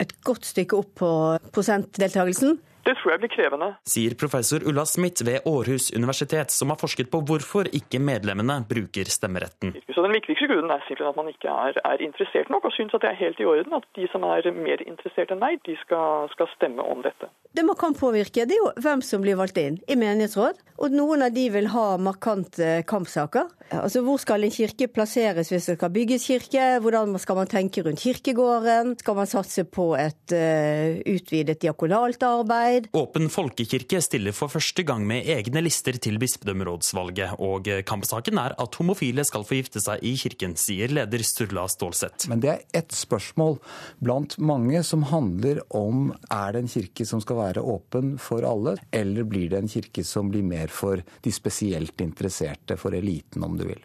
et godt stykke opp på prosentdeltagelsen. Det tror jeg blir krevende. Sier professor Ulla Smith ved Århus universitet, som har forsket på hvorfor ikke medlemmene bruker stemmeretten. Så Den viktigste grunnen er simpelthen at man ikke er, er interessert nok, og syns at det er helt i orden at de som er mer interessert enn meg, de skal, skal stemme om dette. Det man kan påvirke, det er jo hvem som blir valgt inn i menighetsråd. Og noen av de vil ha markante kampsaker. Altså Hvor skal en kirke plasseres hvis det skal bygges kirke? Hvordan skal man tenke rundt kirkegården? Skal man satse på et uh, utvidet diakonalt arbeid? Åpen folkekirke stiller for første gang med egne lister til bispedømmerådsvalget, og kampsaken er at homofile skal få gifte seg i kirken, sier leder Sturla Stålseth. Men det er ett spørsmål blant mange som handler om er det en kirke som skal være åpen for alle, eller blir det en kirke som blir mer for de spesielt interesserte, for eliten om du vil.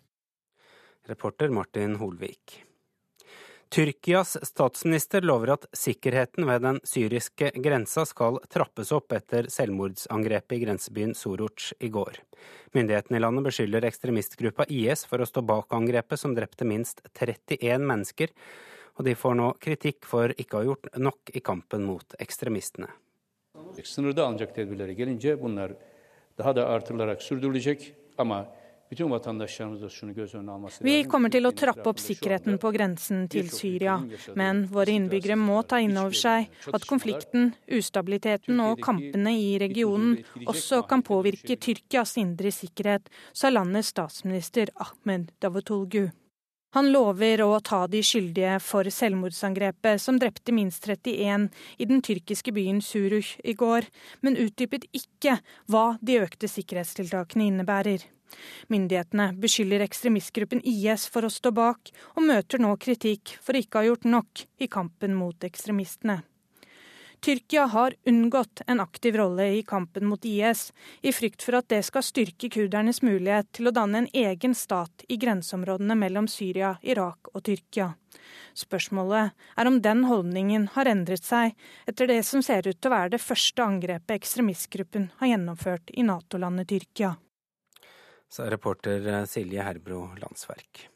Reporter Martin Holvik. Tyrkias statsminister lover at sikkerheten ved den syriske grensa skal trappes opp etter selvmordsangrepet i grensebyen Soruc i går. Myndighetene i landet beskylder ekstremistgruppa IS for å stå bak angrepet, som drepte minst 31 mennesker, og de får nå kritikk for ikke å ha gjort nok i kampen mot ekstremistene. Sınırda alınacak tedbirlere gelince bunlar daha da artırılarak sürdürülecek ama Vi kommer til å trappe opp sikkerheten på grensen til Syria, men våre innbyggere må ta inn over seg at konflikten, ustabiliteten og kampene i regionen også kan påvirke Tyrkias indre sikkerhet, sa landets statsminister Ahmed Davutolgu. Han lover å ta de skyldige for selvmordsangrepet som drepte minst 31 i den tyrkiske byen Suruj i går, men utdypet ikke hva de økte sikkerhetstiltakene innebærer. Myndighetene beskylder ekstremistgruppen IS for å stå bak, og møter nå kritikk for ikke å ha gjort nok i kampen mot ekstremistene. Tyrkia har unngått en aktiv rolle i kampen mot IS, i frykt for at det skal styrke kurdernes mulighet til å danne en egen stat i grenseområdene mellom Syria, Irak og Tyrkia. Spørsmålet er om den holdningen har endret seg etter det som ser ut til å være det første angrepet ekstremistgruppen har gjennomført i Nato-landet Tyrkia. Sa reporter Silje Herbro Landsverk.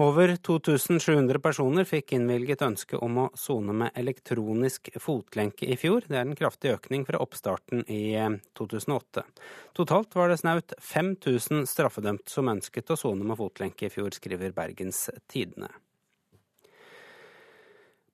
Over 2700 personer fikk innvilget ønske om å sone med elektronisk fotlenke i fjor. Det er en kraftig økning fra oppstarten i 2008. Totalt var det snaut 5000 straffedømte som ønsket å sone med fotlenke i fjor, skriver Bergens Tidende.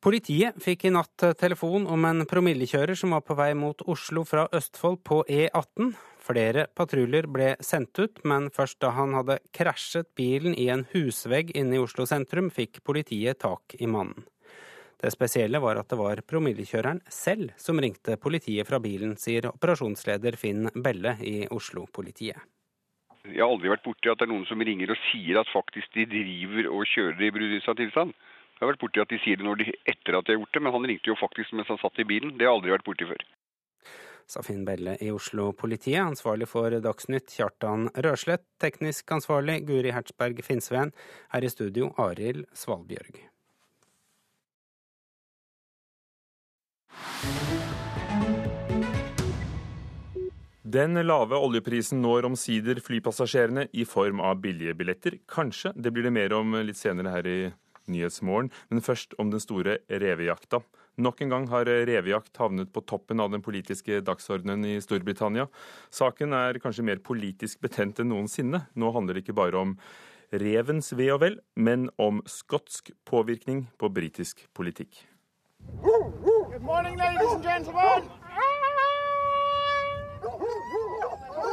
Politiet fikk i natt telefon om en promillekjører som var på vei mot Oslo fra Østfold på E18. Flere patruljer ble sendt ut, men først da han hadde krasjet bilen i en husvegg inne i Oslo sentrum, fikk politiet tak i mannen. Det spesielle var at det var promillekjøreren selv som ringte politiet fra bilen, sier operasjonsleder Finn Belle i Oslo-politiet. Jeg har aldri vært borti at det er noen som ringer og sier at faktisk de driver og kjører i Brudisa tilstand. Jeg har vært borti at de sier det de, etter at de har gjort det, men han ringte jo faktisk mens han satt i bilen. Det har jeg aldri vært borti før. Sa Finn Belle i Oslo-politiet. Ansvarlig for Dagsnytt Kjartan Røslett. Teknisk ansvarlig Guri Hertzberg Finnsveen. Her i studio Arild Svalbjørg. Den lave oljeprisen når omsider flypassasjerene i form av billige billetter. Kanskje. Det blir det mer om litt senere her i Nyhetsmorgen. Men først om den store revejakta. Nok en gang har revejakt havnet på toppen av den politiske dagsordenen i Storbritannia. Saken er kanskje mer politisk betent enn noensinne. Nå handler det ikke bare om revens ve og vel, men om skotsk påvirkning på britisk politikk. Good morning, ladies and gentlemen.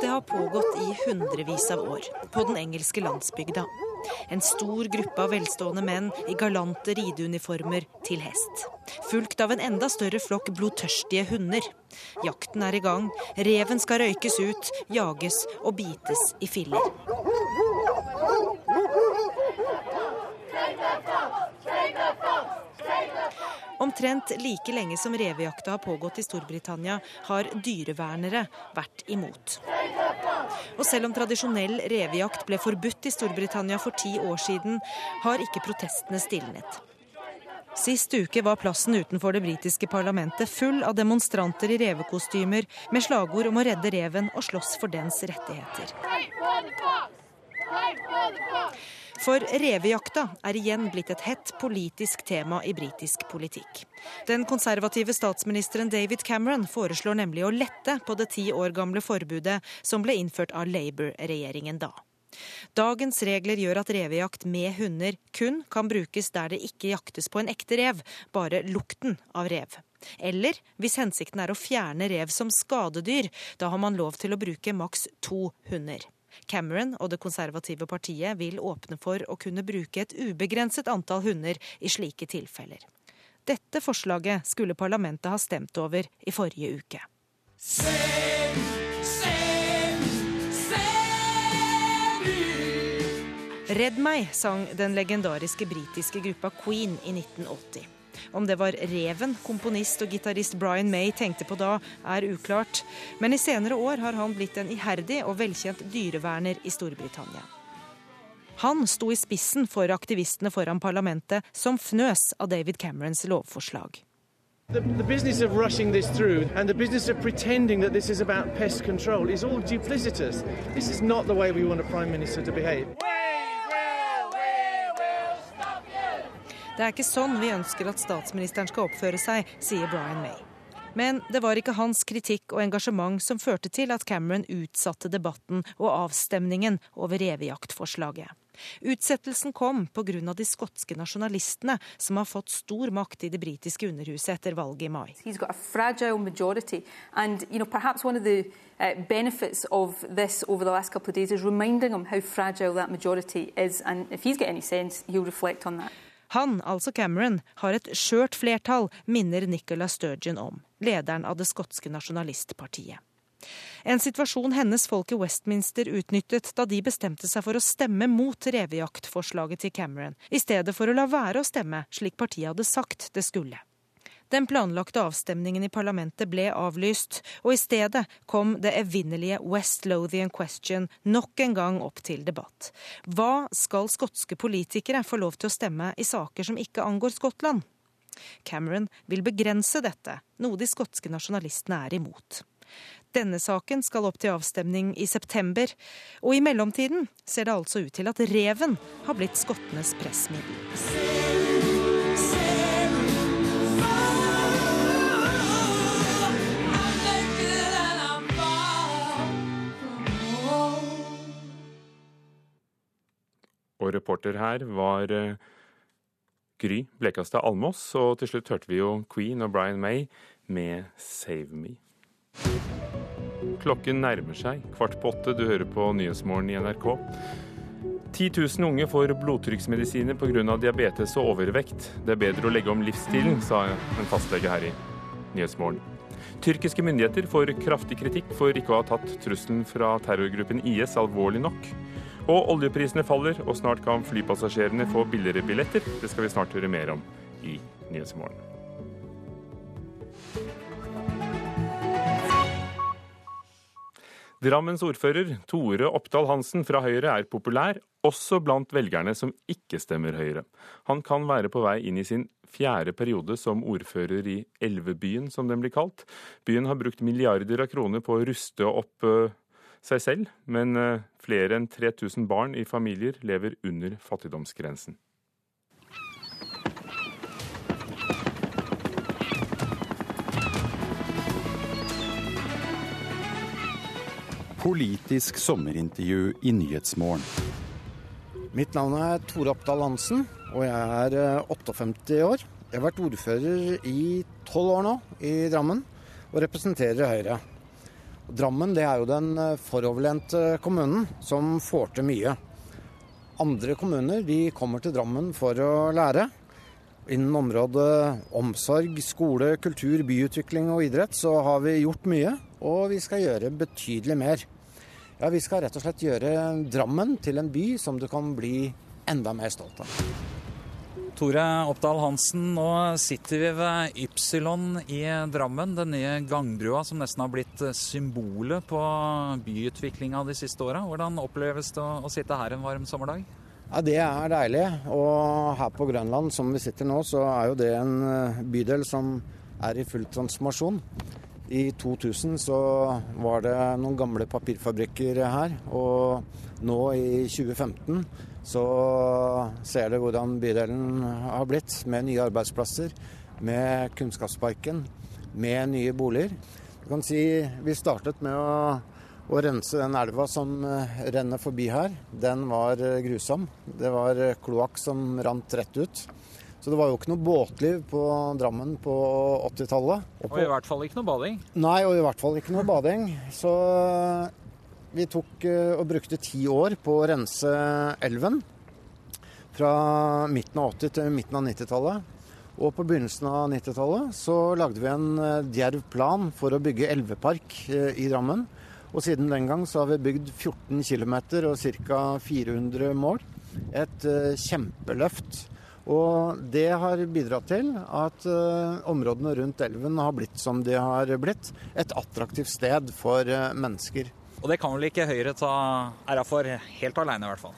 Det har pågått i hundrevis av år på den engelske landsbygda. En stor gruppe av velstående menn i galante rideuniformer til hest. Fulgt av en enda større flokk blodtørstige hunder. Jakten er i gang. Reven skal røykes ut, jages og bites i filler. Omtrent like lenge som revejakta har pågått i Storbritannia, har dyrevernere vært imot. Og selv om tradisjonell revejakt ble forbudt i Storbritannia for ti år siden, har ikke protestene stilnet. Sist uke var plassen utenfor det britiske parlamentet full av demonstranter i revekostymer med slagord om å redde reven og slåss for dens rettigheter. For revejakta er igjen blitt et hett politisk tema i britisk politikk. Den konservative statsministeren David Cameron foreslår nemlig å lette på det ti år gamle forbudet som ble innført av Labour-regjeringen da. Dagens regler gjør at revejakt med hunder kun kan brukes der det ikke jaktes på en ekte rev, bare lukten av rev. Eller hvis hensikten er å fjerne rev som skadedyr, da har man lov til å bruke maks to hunder. Cameron og det konservative partiet vil åpne for å kunne bruke et ubegrenset antall hunder i slike tilfeller. Dette forslaget skulle parlamentet ha stemt over i forrige uke. Redd meg, sang den legendariske britiske gruppa Queen i 1980. Om det var reven komponist og gitarist Brian May tenkte på da, er uklart. Men i senere år har han blitt en iherdig og velkjent dyreverner i Storbritannia. Han sto i spissen for aktivistene foran parlamentet som fnøs av David Camerons lovforslag. The, the, business of rushing this through and control. Det er ikke sånn vi ønsker at statsministeren skal oppføre seg, sier Brian May. Men det var ikke hans kritikk og engasjement som førte til at Cameron utsatte debatten og avstemningen over revejaktforslaget. Utsettelsen kom pga. de skotske nasjonalistene, som har fått stor makt i det britiske underhuset etter valget i mai. And, you know, the, uh, him how fragile that majority is. And if he's got any sense, he'll reflect on that. Han, altså Cameron, har et skjørt flertall, minner Nicola Sturgeon om, lederen av det skotske nasjonalistpartiet. En situasjon hennes folk i Westminster utnyttet da de bestemte seg for å stemme mot revejaktforslaget til Cameron, i stedet for å la være å stemme slik partiet hadde sagt det skulle. Den planlagte avstemningen i parlamentet ble avlyst, og i stedet kom det evinnelige West Lothian Question nok en gang opp til debatt. Hva skal skotske politikere få lov til å stemme i saker som ikke angår Skottland? Cameron vil begrense dette, noe de skotske nasjonalistene er imot. Denne saken skal opp til avstemning i september, og i mellomtiden ser det altså ut til at reven har blitt skottenes pressmiddel. Og reporter her var eh, Gry Blekastad Almås. Og til slutt hørte vi jo Queen og Brian May med 'Save Me'. Klokken nærmer seg kvart på åtte. Du hører på Nyhetsmorgen i NRK. 10 000 unge får blodtrykksmedisiner pga. diabetes og overvekt. Det er bedre å legge om livsstilen, sa en fastlege her i Nyhetsmorgen. Tyrkiske myndigheter får kraftig kritikk for ikke å ha tatt trusselen fra terrorgruppen IS alvorlig nok. Og oljeprisene faller, og snart kan flypassasjerene få billigere billetter. Det skal vi snart høre mer om i Nyhetsmorgen. Drammens ordfører Tore Oppdal Hansen fra Høyre er populær, også blant velgerne som ikke stemmer Høyre. Han kan være på vei inn i sin fjerde periode som ordfører i Elvebyen, som den blir kalt. Byen har brukt milliarder av kroner på å ruste opp uh, seg selv, men uh, flere enn 3000 barn i familier lever under fattigdomsgrensen. Politisk sommerintervju i Nyhetsmorgen. Mitt navn er Tore Oppdal Hansen, og jeg er 58 år. Jeg har vært ordfører i tolv år nå i Drammen, og representerer Høyre. Drammen det er jo den foroverlente kommunen som får til mye. Andre kommuner de kommer til Drammen for å lære. Innen området omsorg, skole, kultur, byutvikling og idrett så har vi gjort mye, og vi skal gjøre betydelig mer. Ja, Vi skal rett og slett gjøre Drammen til en by som du kan bli enda mer stolt av. Tore Oppdal Hansen, nå sitter vi ved Ypsilon i Drammen. Den nye gangbrua som nesten har blitt symbolet på byutviklinga de siste åra. Hvordan oppleves det å sitte her en varm sommerdag? Ja, Det er deilig. Og her på Grønland, som vi sitter nå, så er jo det en bydel som er i full transformasjon. I 2000 så var det noen gamle papirfabrikker her, og nå i 2015 så ser du hvordan bydelen har blitt, med nye arbeidsplasser, med Kunnskapsparken, med nye boliger. Du kan si Vi startet med å, å rense den elva som renner forbi her. Den var grusom. Det var kloakk som rant rett ut. Så det var jo ikke noe båtliv på Drammen på 80-tallet. Og, og, i hvert fall ikke noe bading? Nei, og i hvert fall ikke noe bading. Så vi tok og brukte ti år på å rense elven. Fra midten av 80- til midten av 90-tallet. Og på begynnelsen av 90-tallet så lagde vi en djerv plan for å bygge elvepark i Drammen. Og siden den gang så har vi bygd 14 km og ca. 400 mål. Et kjempeløft. Og det har bidratt til at uh, områdene rundt elven har blitt som de har blitt. Et attraktivt sted for uh, mennesker. Og det kan vel ikke Høyre ta æra for helt alene, i hvert fall?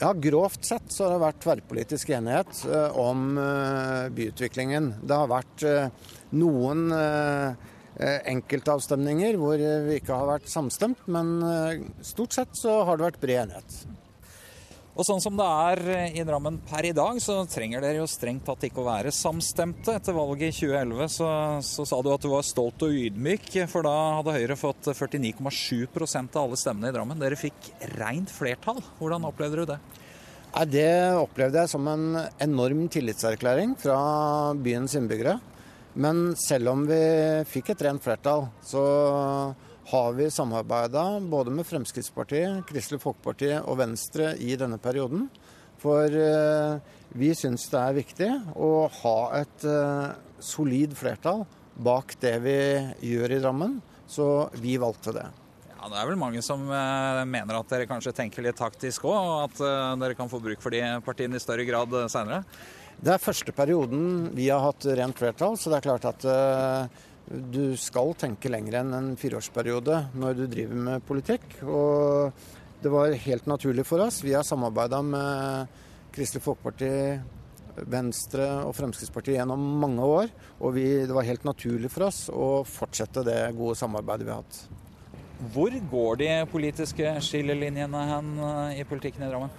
Ja, Grovt sett så har det vært tverrpolitisk enighet uh, om byutviklingen. Det har vært noen enkeltavstemninger hvor vi ikke har vært samstemt, men stort sett så har det vært bred enighet. Og sånn som det er i Drammen per i dag, så trenger dere jo strengt tatt ikke å være samstemte. Etter valget i 2011 så, så sa du at du var stolt og ydmyk, for da hadde Høyre fått 49,7% av alle stemmene i Drammen. Dere fikk rent flertall. Hvordan opplevde du det? Det opplevde jeg som en enorm tillitserklæring fra byens innbyggere. Men selv om vi fikk et rent flertall, så har vi samarbeida både med Fremskrittspartiet, Kristelig Folkeparti og Venstre i denne perioden. For vi syns det er viktig å ha et solid flertall bak det vi gjør i Drammen. Så vi valgte det. Ja, Det er vel mange som mener at dere kanskje tenker litt taktisk òg, og at dere kan få bruk for de partiene i større grad seinere? Det er første perioden vi har hatt rent flertall, så det er klart at du skal tenke lenger enn en fireårsperiode når du driver med politikk. Og det var helt naturlig for oss. Vi har samarbeida med Kristelig Folkeparti, Venstre og Fremskrittspartiet gjennom mange år. Og vi, det var helt naturlig for oss å fortsette det gode samarbeidet vi har hatt. Hvor går de politiske skillelinjene hen i politikken i Drammen?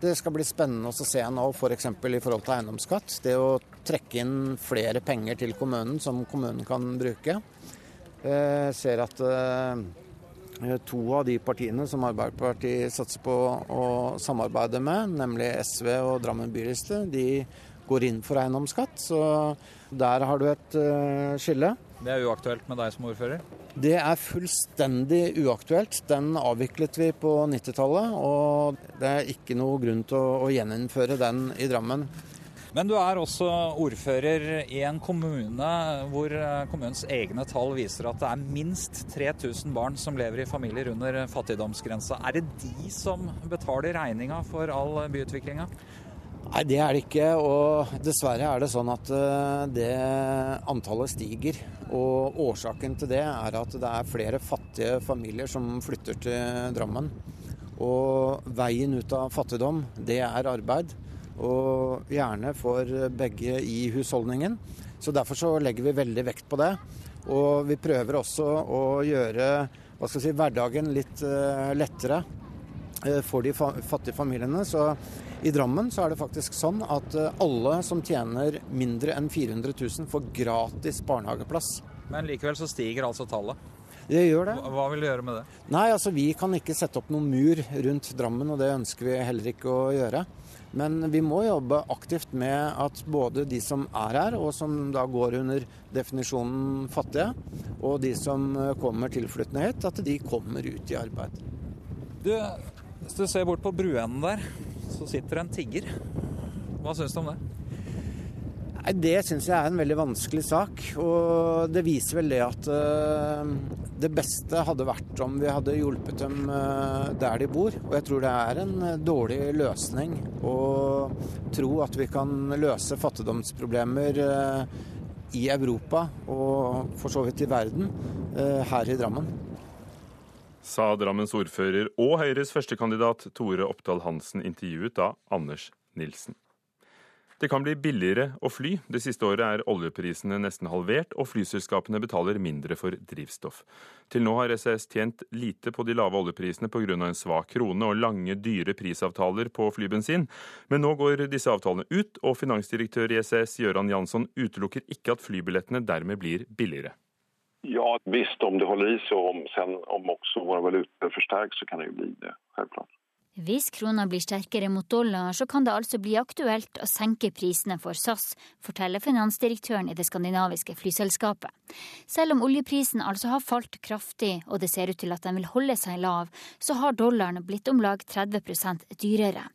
Det skal bli spennende å se nå f.eks. For i forhold til eiendomsskatt. Det å trekke inn flere penger til kommunen som kommunen kan bruke. Jeg ser at to av de partiene som Arbeiderpartiet satser på å samarbeide med, nemlig SV og Drammen byliste, de går inn for eiendomsskatt. Så der har du et skille. Det er uaktuelt med deg som ordfører? Det er fullstendig uaktuelt. Den avviklet vi på 90-tallet, og det er ikke noe grunn til å, å gjeninnføre den i Drammen. Men du er også ordfører i en kommune hvor eh, kommunens egne tall viser at det er minst 3000 barn som lever i familier under fattigdomsgrensa. Er det de som betaler regninga for all byutviklinga? Nei, det er det ikke. Og dessverre er det sånn at eh, det antallet stiger. Og årsaken til det er at det er flere fattige familier som flytter til Drammen. Og veien ut av fattigdom, det er arbeid. Og gjerne for begge i husholdningen. Så derfor så legger vi veldig vekt på det. Og vi prøver også å gjøre si, hverdagen litt eh, lettere eh, for de fattige familiene. Så i Drammen så er det faktisk sånn at eh, alle som tjener mindre enn 400 000 får gratis barnehageplass. Men likevel så stiger altså tallet? Det gjør det. Hva vil du gjøre med det? Nei, altså Vi kan ikke sette opp noen mur rundt Drammen, og det ønsker vi heller ikke å gjøre. Men vi må jobbe aktivt med at både de som er her, og som da går under definisjonen fattige, og de som eh, kommer tilflyttende hit, at de kommer ut i arbeid. Du, hvis du ser bort på bruenden der, så sitter det en tigger. Hva syns du om det? Nei, Det syns jeg er en veldig vanskelig sak. Og det viser vel det at uh, det beste hadde vært om vi hadde hjulpet dem uh, der de bor. Og jeg tror det er en uh, dårlig løsning å tro at vi kan løse fattigdomsproblemer i Europa og for så vidt i verden her i Drammen sa Drammens ordfører og Høyres førstekandidat Tore Oppdal Hansen intervjuet av Anders Nilsen. Det kan bli billigere å fly. Det siste året er oljeprisene nesten halvert, og flyselskapene betaler mindre for drivstoff. Til nå har SAS tjent lite på de lave oljeprisene pga. en svak krone og lange, dyre prisavtaler på flybensin. Men nå går disse avtalene ut, og finansdirektør i SAS Gøran Jansson utelukker ikke at flybillettene dermed blir billigere. Ja, visst om det holder i seg, om, sen, om også våre valutaer forsterkes, så kan det jo bli det, självklart. Hvis krona blir sterkere mot dollar, så kan det altså bli aktuelt å senke prisene for SAS, forteller finansdirektøren i det skandinaviske flyselskapet. Selv om oljeprisen altså har falt kraftig, og det ser ut til at den vil holde seg lav, så har dollaren blitt om lag 30% dyrere.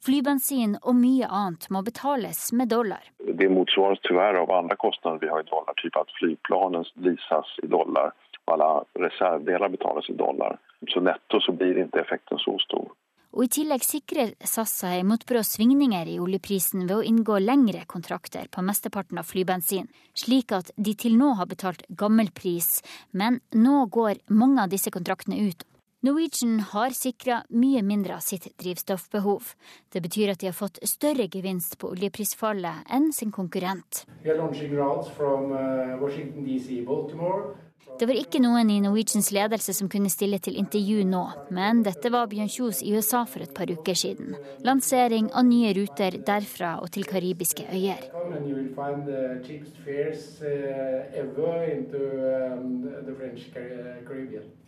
Flybensin og mye annet må betales med dollar. Det motsvares dessverre av andre kostnader vi har i dollar, typ at flyplanen leases i dollar, og alle reservdeler betales i dollar. Så netto så blir ikke effekten så stor. Og i tillegg sikrer SAS seg mot brå svingninger i oljeprisen ved å inngå lengre kontrakter på mesteparten av flybensin, slik at de til nå har betalt gammel pris, men nå går mange av disse kontraktene ut. Norwegian har sikra mye mindre av sitt drivstoffbehov. Det betyr at de har fått større gevinst på oljeprisfallet enn sin konkurrent. We are launching routes from uh, Washington DC, Baltimore, det var ikke noen i Norwegians ledelse som kunne stille til intervju nå, men dette var Bjørn Kjos i USA for et par uker siden. Lansering av nye ruter derfra og til karibiske øyer. Um,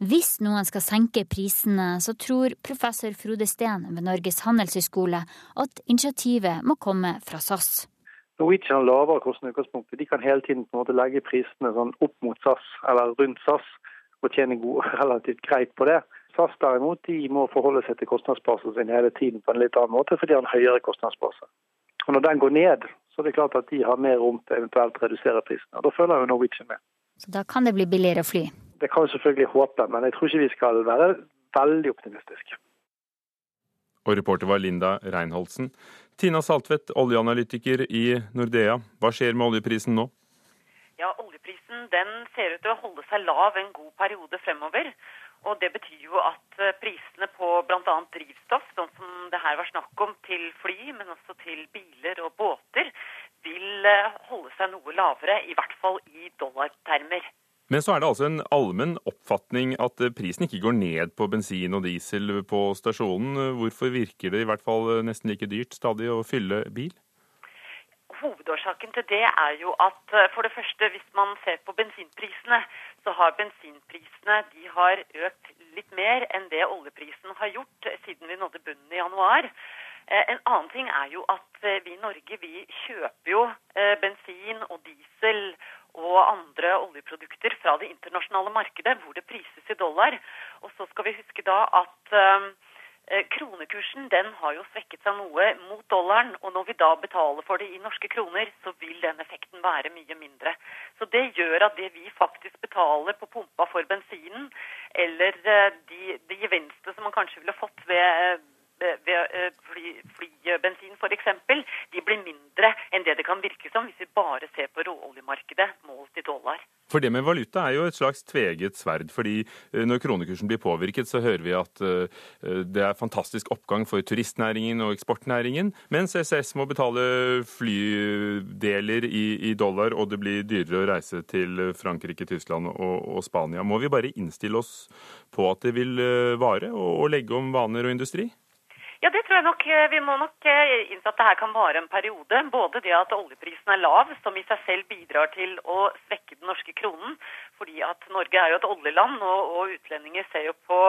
Hvis noen skal senke prisene, så tror professor Frode Steen ved Norges handelshøyskole at initiativet må komme fra SAS. Norwegian har lavere kostnader i utgangspunktet. De kan hele tiden på en måte legge prisene sånn opp mot SAS eller rundt SAS og tjene god, relativt greit på det. SAS derimot de må forholde seg til kostnadsbasen sin hele tiden på en litt annen måte, fordi de har en høyere kostnadsbase. Og Når den går ned, så er det klart at de har mer rom til eventuelt redusere prisene. og Da følger jo Norwegian med. Så da kan det bli billigere å fly? Det kan vi selvfølgelig håpe, men jeg tror ikke vi skal være veldig optimistiske. Og reporter var Linda Reinholdsen. Tina Saltvedt, oljeanalytiker i Nordea. Hva skjer med oljeprisen nå? Ja, Oljeprisen den ser ut til å holde seg lav en god periode fremover. Og Det betyr jo at eh, prisene på bl.a. drivstoff, sånn som det her var snakk om, til fly, men også til biler og båter, vil eh, holde seg noe lavere, i hvert fall i dollartermer. Men så er det altså en allmenn oppfatning at eh, prisen ikke går ned på bensin og diesel på stasjonen. Hvorfor virker det i hvert fall eh, nesten like dyrt stadig å fylle bil? Hovedårsaken til det er jo at eh, for det første, hvis man ser på bensinprisene, så har bensinprisene de har økt litt mer enn det oljeprisen har gjort siden vi nådde bunnen i januar. En annen ting er jo at vi i Norge vi kjøper jo bensin og diesel og andre oljeprodukter fra det internasjonale markedet, hvor det prises i dollar. Og så skal vi huske da at eh, kronekursen den har jo svekket seg noe mot dollaren. Og når vi da betaler for det i norske kroner, så vil den effekten være mye mindre. Så det gjør at det vi faktisk betaler på pumpa for bensinen, eller de, de gevinstene som man kanskje ville fått ved ved fly, flybensin f.eks., de blir mindre enn det det kan virke som hvis vi bare ser på råoljemarkedet målt i dollar. For det med valuta er jo et slags tveget sverd. fordi når kronekursen blir påvirket, så hører vi at det er fantastisk oppgang for turistnæringen og eksportnæringen, mens SS må betale flydeler i, i dollar, og det blir dyrere å reise til Frankrike, Tyskland og, og Spania. Må vi bare innstille oss på at det vil vare, og, og legge om vaner og industri? Ja, det tror jeg nok. Vi må nok innse at det her kan vare en periode. Både det at oljeprisen er lav, som i seg selv bidrar til å svekke den norske kronen. Fordi at Norge er jo et oljeland, og, og utlendinger ser jo på,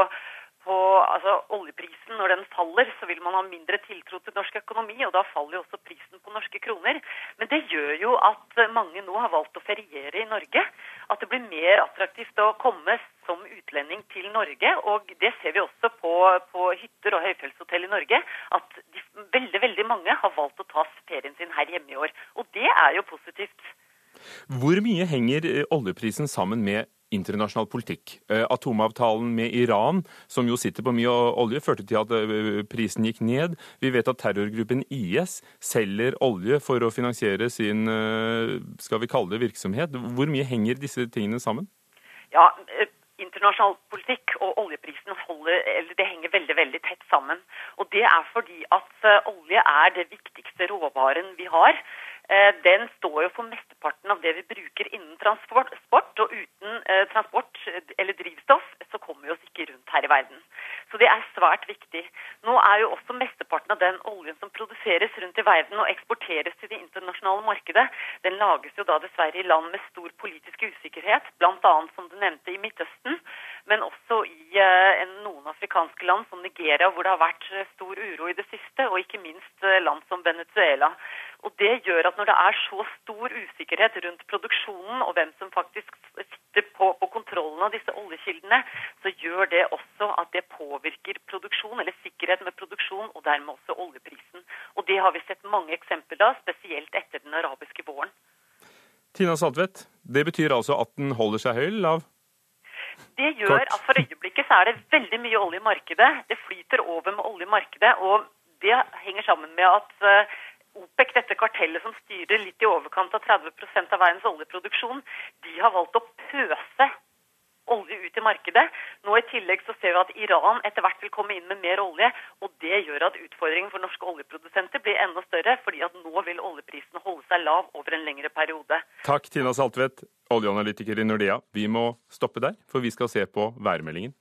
på altså, oljeprisen. Når den faller, så vil man ha mindre tiltro til norsk økonomi, og da faller jo også prisen på norske kroner. Men det gjør jo at mange nå har valgt å feriere i Norge. At det blir mer attraktivt å komme som utlending til Norge. Og det ser vi også på, på hytter og høyfjellshotell i Norge, at de, veldig, veldig mange har valgt å ta ferien sin her hjemme i år. Og det er jo positivt. Hvor mye henger oljeprisen sammen med internasjonal politikk. Atomavtalen med Iran, som jo sitter på mye olje, førte til at prisen gikk ned. Vi vet at terrorgruppen IS selger olje for å finansiere sin skal vi kalle det virksomhet. Hvor mye henger disse tingene sammen? Ja, internasjonal politikk og oljeprisen holder, det henger veldig veldig tett sammen. Og Det er fordi at olje er det viktigste råvaren vi har. Den står jo for mesteparten av det vi bruker innen transport. Og uten transport eller drivstoff så kommer vi oss ikke rundt her i verden. Så det er svært viktig. Nå er jo også mesteparten av den oljen som produseres rundt i verden og eksporteres til det internasjonale markedet, den lages jo da dessverre i land med stor politisk usikkerhet, bl.a. som du nevnte i Midtøsten, men også i noen afrikanske land som Nigeria, hvor det har vært stor uro i det siste, og ikke minst land som Venezuela. Og Det gjør at når det er så stor usikkerhet rundt produksjonen og hvem som faktisk sitter på, på kontrollen av disse oljekildene, så gjør det også at det påvirker produksjon, eller sikkerhet med produksjon, og dermed også oljeprisen. Og Det har vi sett mange eksempler av, spesielt etter den arabiske våren. Tina Saltvedt, det betyr altså at den holder seg høy, lav? Det gjør at for øyeblikket så er det veldig mye olje i markedet. Det flyter over med olje i markedet, og det henger sammen med at OPEC, dette kartellet som styrer litt i overkant av 30% av verdens oljeproduksjon, de har valgt å pøse olje ut i markedet. Nå I tillegg så ser vi at Iran etter hvert vil komme inn med mer olje. og Det gjør at utfordringen for norske oljeprodusenter blir enda større, fordi at nå vil oljeprisen holde seg lav over en lengre periode. Takk, Tina Saltvedt, oljeanalytiker i Nordea. Vi må stoppe der, for vi skal se på værmeldingen.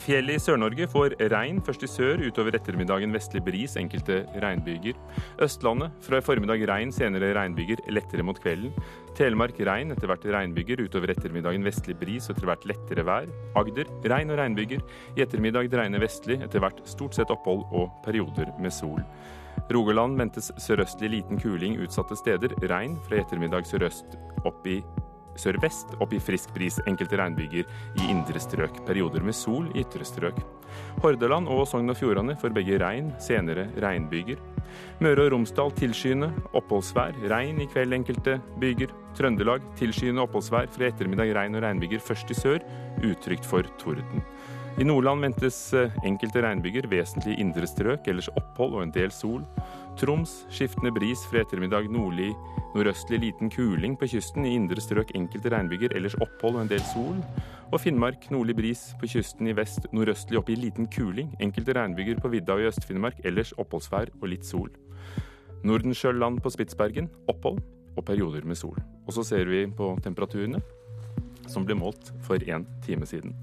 Fjellet i Sør-Norge får regn, først i sør, utover ettermiddagen vestlig bris, enkelte regnbyger. Østlandet fra i formiddag regn, senere regnbyger, lettere mot kvelden. Telemark regn, etter hvert regnbyger, utover ettermiddagen vestlig bris og etter hvert lettere vær. Agder regn og regnbyger. I ettermiddag dreiende vestlig, etter hvert stort sett opphold og perioder med sol. Rogaland ventes sørøstlig liten kuling utsatte steder. Regn fra i ettermiddag sørøst opp i sørvest opp i frisk bris, enkelte regnbyger i indre strøk. Perioder med sol i ytre strøk. Hordaland og Sogn og Fjordane får begge regn, senere regnbyger. Møre og Romsdal tilskyende, oppholdsvær, regn i kveld enkelte byger. Trøndelag tilskyende oppholdsvær, fra ettermiddag regn og regnbyger først i sør, utrygt for torden. I Nordland ventes enkelte regnbyger, vesentlig indre strøk, ellers opphold og en del sol. Troms skiftende bris fra ettermiddag nordlig nordøstlig liten kuling på kysten. I indre strøk enkelte regnbyger, ellers opphold og en del sol. Og Finnmark nordlig bris på kysten i vest nordøstlig opp i liten kuling. Enkelte regnbyger på vidda og i Øst-Finnmark, ellers oppholdsvær og litt sol. Nordensjøland på Spitsbergen opphold og perioder med sol. Og så ser vi på temperaturene, som ble målt for en time siden.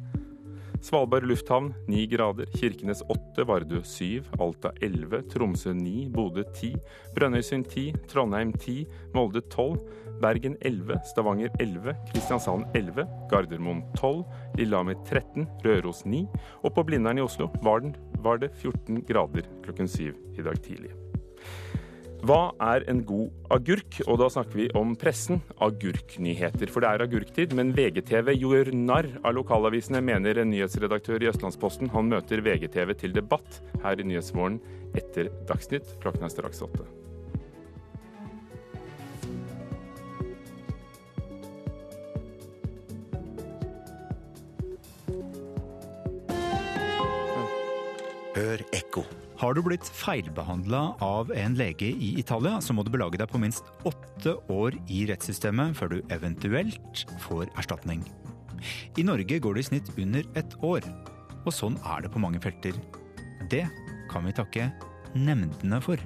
Svalbard lufthavn 9 grader, Kirkenes 8, Vardø 7, Alta 11, Tromsø 9, Bodø 10, Brønnøysund 10, Trondheim 10, Molde 12, Bergen 11, Stavanger 11, Kristiansand 11, Gardermoen 12, Lillehammer 13, Røros 9, og på Blindern i Oslo var, den, var det 14 grader klokken 7 i dag tidlig. Hva er en god agurk? Og da snakker vi om pressen. Agurknyheter. For det er agurktid, men VGTV gjør narr av lokalavisene, mener en nyhetsredaktør i Østlandsposten. Han møter VGTV til debatt her i Nyhetsmorgen etter Dagsnytt. Klokken er straks åtte. Hør ekko. Har du blitt feilbehandla av en lege i Italia, så må du belage deg på minst åtte år i rettssystemet før du eventuelt får erstatning. I Norge går det i snitt under ett år, og sånn er det på mange felter. Det kan vi takke nemndene for.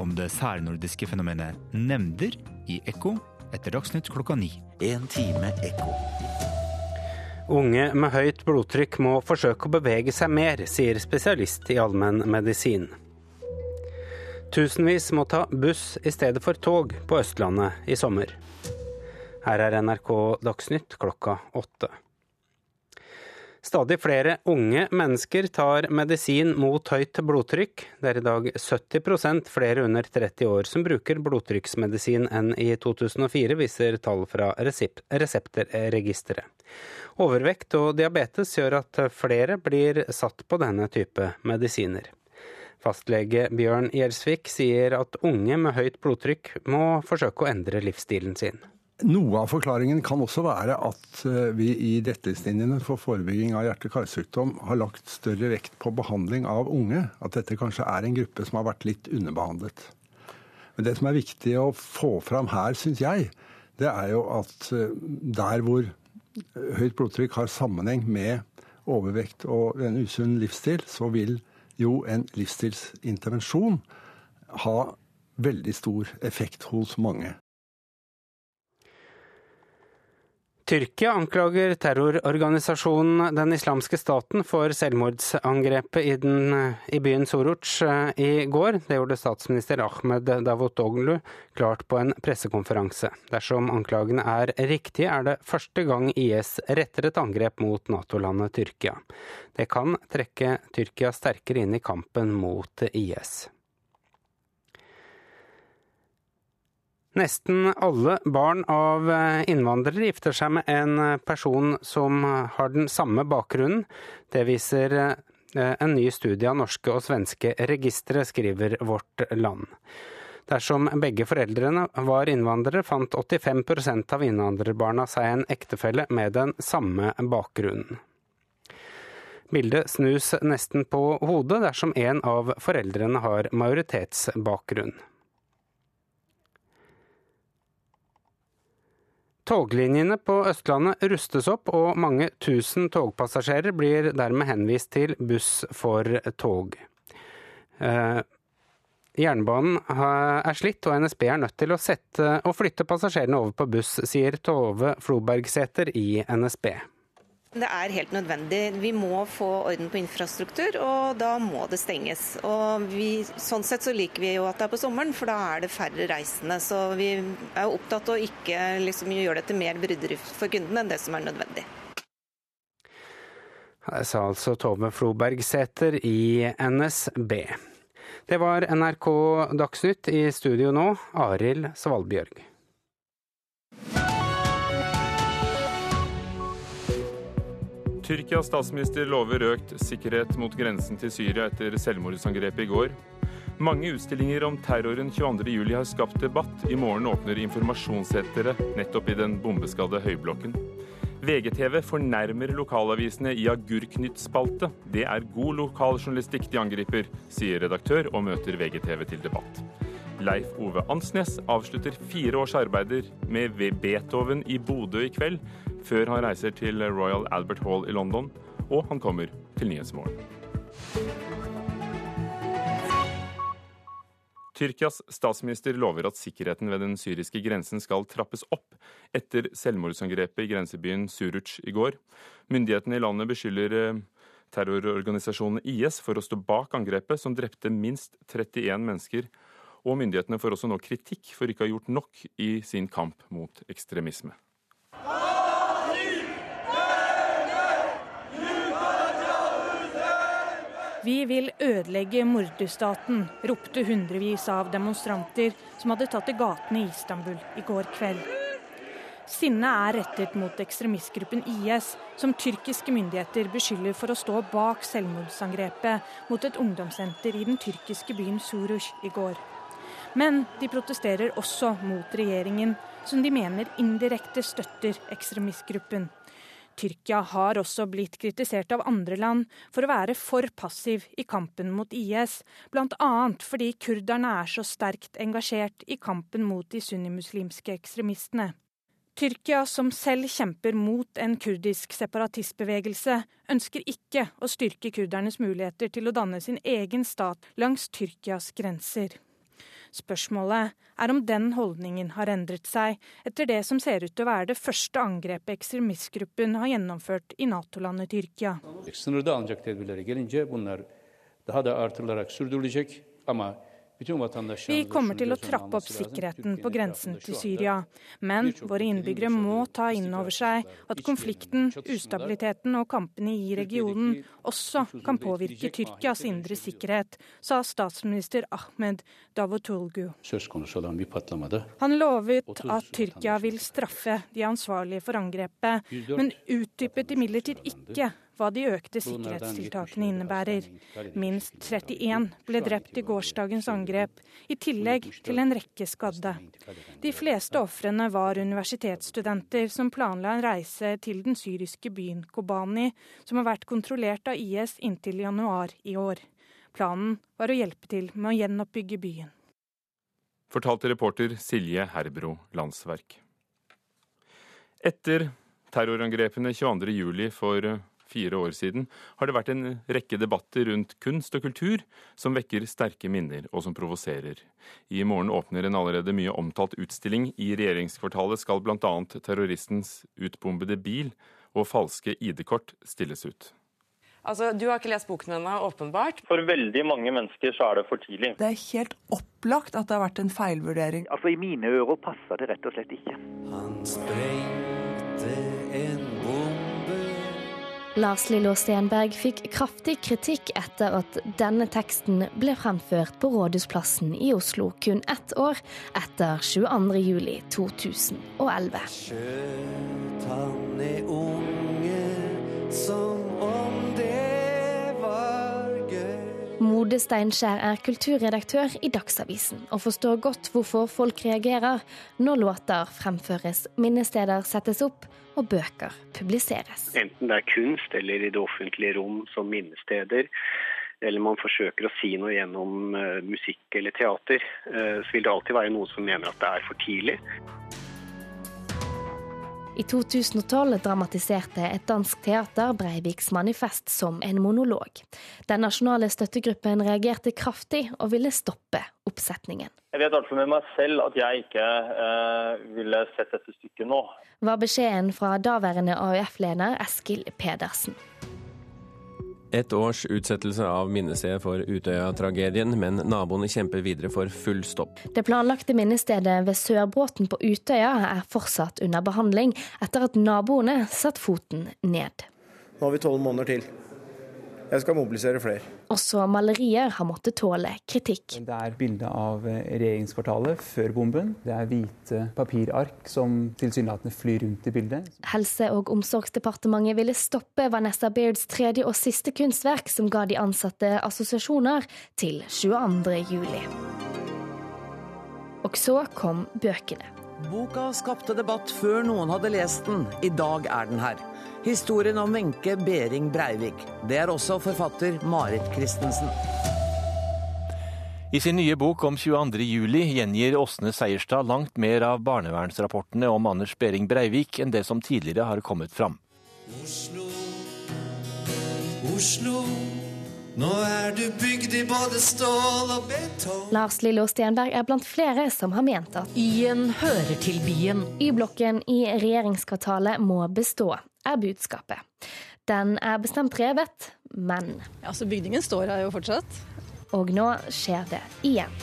Om det særnordiske fenomenet nemnder i Ekko etter Dagsnytt klokka ni. En time ekko. Unge med høyt blodtrykk må forsøke å bevege seg mer, sier spesialist i allmennmedisin. Tusenvis må ta buss i stedet for tog på Østlandet i sommer. Her er NRK Dagsnytt klokka åtte. Stadig flere unge mennesker tar medisin mot høyt blodtrykk. Det er i dag 70% flere under 30 år som bruker blodtrykksmedisin enn i 2004, viser tall fra Resepterregisteret. Overvekt og diabetes gjør at flere blir satt på denne type medisiner. Fastlege Bjørn Gjelsvik sier at unge med høyt blodtrykk må forsøke å endre livsstilen sin. Noe av forklaringen kan også være at eh, vi i retningslinjene for forebygging av hjerte-karsykdom har lagt større vekt på behandling av unge. At dette kanskje er en gruppe som har vært litt underbehandlet. Men det som er viktig å få fram her, syns jeg, det er jo at eh, der hvor høyt blodtrykk har sammenheng med overvekt og en usunn livsstil, så vil jo en livsstilsintervensjon ha veldig stor effekt hos mange. Tyrkia anklager terrororganisasjonen Den islamske staten for selvmordsangrepet i, den, i byen Soruc eh, i går. Det gjorde statsminister Ahmed Davutoglu klart på en pressekonferanse. Dersom anklagene er riktige, er det første gang IS retter et angrep mot Nato-landet Tyrkia. Det kan trekke Tyrkia sterkere inn i kampen mot IS. Nesten alle barn av eh, innvandrere gifter seg med en eh, person som har den samme bakgrunnen. Det viser eh, en ny studie av norske og svenske registre, skriver Vårt Land. Dersom begge foreldrene var innvandrere, fant 85% av innvandrerbarna seg en ektefelle med den samme bakgrunnen. Bildet snus nesten på hodet dersom en av foreldrene har majoritetsbakgrunn. Toglinjene på Østlandet rustes opp, og mange tusen togpassasjerer blir dermed henvist til buss for tog. Eh, jernbanen er slitt, og NSB er nødt til å sette flytte passasjerene over på buss, sier Tove Flobergsæter i NSB. Det er helt nødvendig. Vi må få orden på infrastruktur, og da må det stenges. Og vi, sånn sett så liker vi jo at det er på sommeren, for da er det færre reisende. Så vi er opptatt av å ikke liksom gjøre det til mer bruderift for kundene enn det som er nødvendig. Det sa altså Tove Flobergsæter i NSB. Det var NRK Dagsnytt i studio nå, Arild Svalbjørg. Tyrkias statsminister lover økt sikkerhet mot grensen til Syria etter selvmordsangrepet i går. Mange utstillinger om terroren 22.07 har skapt debatt. I morgen åpner informasjonssenteret nettopp i den bombeskadde Høyblokken. VGTV fornærmer lokalavisene i Agurknytt-spalte. Det er god lokaljournalistikk de angriper, sier redaktør og møter VGTV til debatt. Leif Ove Ansnes avslutter fire års arbeider med Beethoven i Bodø i kveld, før han reiser til Royal Albert Hall i London, og han kommer til Nyhetsmorgen. Tyrkias statsminister lover at sikkerheten ved den syriske grensen skal trappes opp etter selvmordsangrepet i grensebyen Suruc i går. Myndighetene i landet beskylder eh, terrororganisasjonen IS for å stå bak angrepet, som drepte minst 31 mennesker. Og myndighetene får også nå kritikk for ikke å ha gjort nok i sin kamp mot ekstremisme. Vi vil ødelegge morderstaten, ropte hundrevis av demonstranter som hadde tatt til gatene i Istanbul i går kveld. Sinnet er rettet mot ekstremistgruppen IS, som tyrkiske myndigheter beskylder for å stå bak selvmordsangrepet mot et ungdomssenter i den tyrkiske byen Surush i går. Men de protesterer også mot regjeringen, som de mener indirekte støtter ekstremistgruppen. Tyrkia har også blitt kritisert av andre land for å være for passiv i kampen mot IS, bl.a. fordi kurderne er så sterkt engasjert i kampen mot de sunnimuslimske ekstremistene. Tyrkia, som selv kjemper mot en kurdisk separatistbevegelse, ønsker ikke å styrke kurdernes muligheter til å danne sin egen stat langs Tyrkias grenser. Spørsmålet er om den holdningen har endret seg etter det som ser ut til å være det første angrepet ekstremistgruppen har gjennomført i Nato-landet Tyrkia. Daha da artırılarak sürdürülecek ama vi kommer til å trappe opp sikkerheten på grensen til Syria, men våre innbyggere må ta inn over seg at konflikten, ustabiliteten og kampene i regionen også kan påvirke Tyrkias indre sikkerhet, sa statsminister Ahmed Davutoglu. Han lovet at Tyrkia vil straffe de ansvarlige for angrepet, men utdypet imidlertid ikke hva de økte sikkerhetstiltakene innebærer. Minst 31 ble drept i gårsdagens angrep, i tillegg til en rekke skadde. De fleste ofrene var universitetsstudenter som planla en reise til den syriske byen Kobani, som har vært kontrollert av IS inntil januar i år. Planen var å hjelpe til med å gjenoppbygge byen. Fortalte reporter Silje Herbro Landsverk. Etter terrorangrepene 22.07 for fire år siden, har det vært en rekke debatter rundt kunst og kultur som vekker sterke minner og som provoserer. I morgen åpner en allerede mye omtalt utstilling. I regjeringskvartalet skal bl.a. terroristens utbombede bil og falske ID-kort stilles ut. Altså, Du har ikke lest boken ennå, åpenbart. For veldig mange mennesker så er det for tidlig. Det er helt opplagt at det har vært en feilvurdering. Altså, I mine ører passer det rett og slett ikke. Han sprengte en Lars Lillo Stenberg fikk kraftig kritikk etter at denne teksten ble fremført på Rådhusplassen i Oslo kun ett år etter 22.07.2011. Skjøt han er unge som om det var Mode Steinkjer er kulturredaktør i Dagsavisen og forstår godt hvorfor folk reagerer når låter fremføres, minnesteder settes opp og bøker publiseres. Enten det er kunst eller i det offentlige rom som minnesteder, eller man forsøker å si noe gjennom uh, musikk eller teater, uh, så vil det alltid være noen som mener at det er for tidlig. I 2012 dramatiserte et dansk teater Breiviks manifest som en monolog. Den nasjonale støttegruppen reagerte kraftig og ville stoppe oppsetningen. Jeg vet i hvert fall med meg selv at jeg ikke eh, ville sett dette stykket nå. Var beskjeden fra daværende AUF-leder Eskil Pedersen. Et års utsettelse av minnestedet for Utøya-tragedien, men naboene kjemper videre for full stopp. Det planlagte minnestedet ved Sørbråten på Utøya er fortsatt under behandling, etter at naboene satte foten ned. Nå har vi tolv måneder til. Jeg skal mobilisere flere. Også malerier har måttet tåle kritikk. Det er bilde av eh, regjeringskvartalet før bomben. Det er hvite papirark som tilsynelatende flyr rundt i bildet. Helse- og omsorgsdepartementet ville stoppe Vanessa Beards tredje og siste kunstverk, som ga de ansatte assosiasjoner, til 22. juli. Og så kom bøkene. Boka skapte debatt før noen hadde lest den. I dag er den her. Historien om Wenche Behring Breivik. Det er også forfatter Marit Christensen. I sin nye bok om 22.07 gjengir Åsne Seierstad langt mer av barnevernsrapportene om Anders Behring Breivik enn det som tidligere har kommet fram. Oslo, Oslo nå er du bygd i både stål og betong. Lars Lillo Stenberg er blant flere som har ment at Y-en hører til byen. Y-blokken i regjeringskvartalet må bestå, er budskapet. Den er bestemt revet, men Ja, Så bygningen står her jo fortsatt? Og nå skjer det igjen.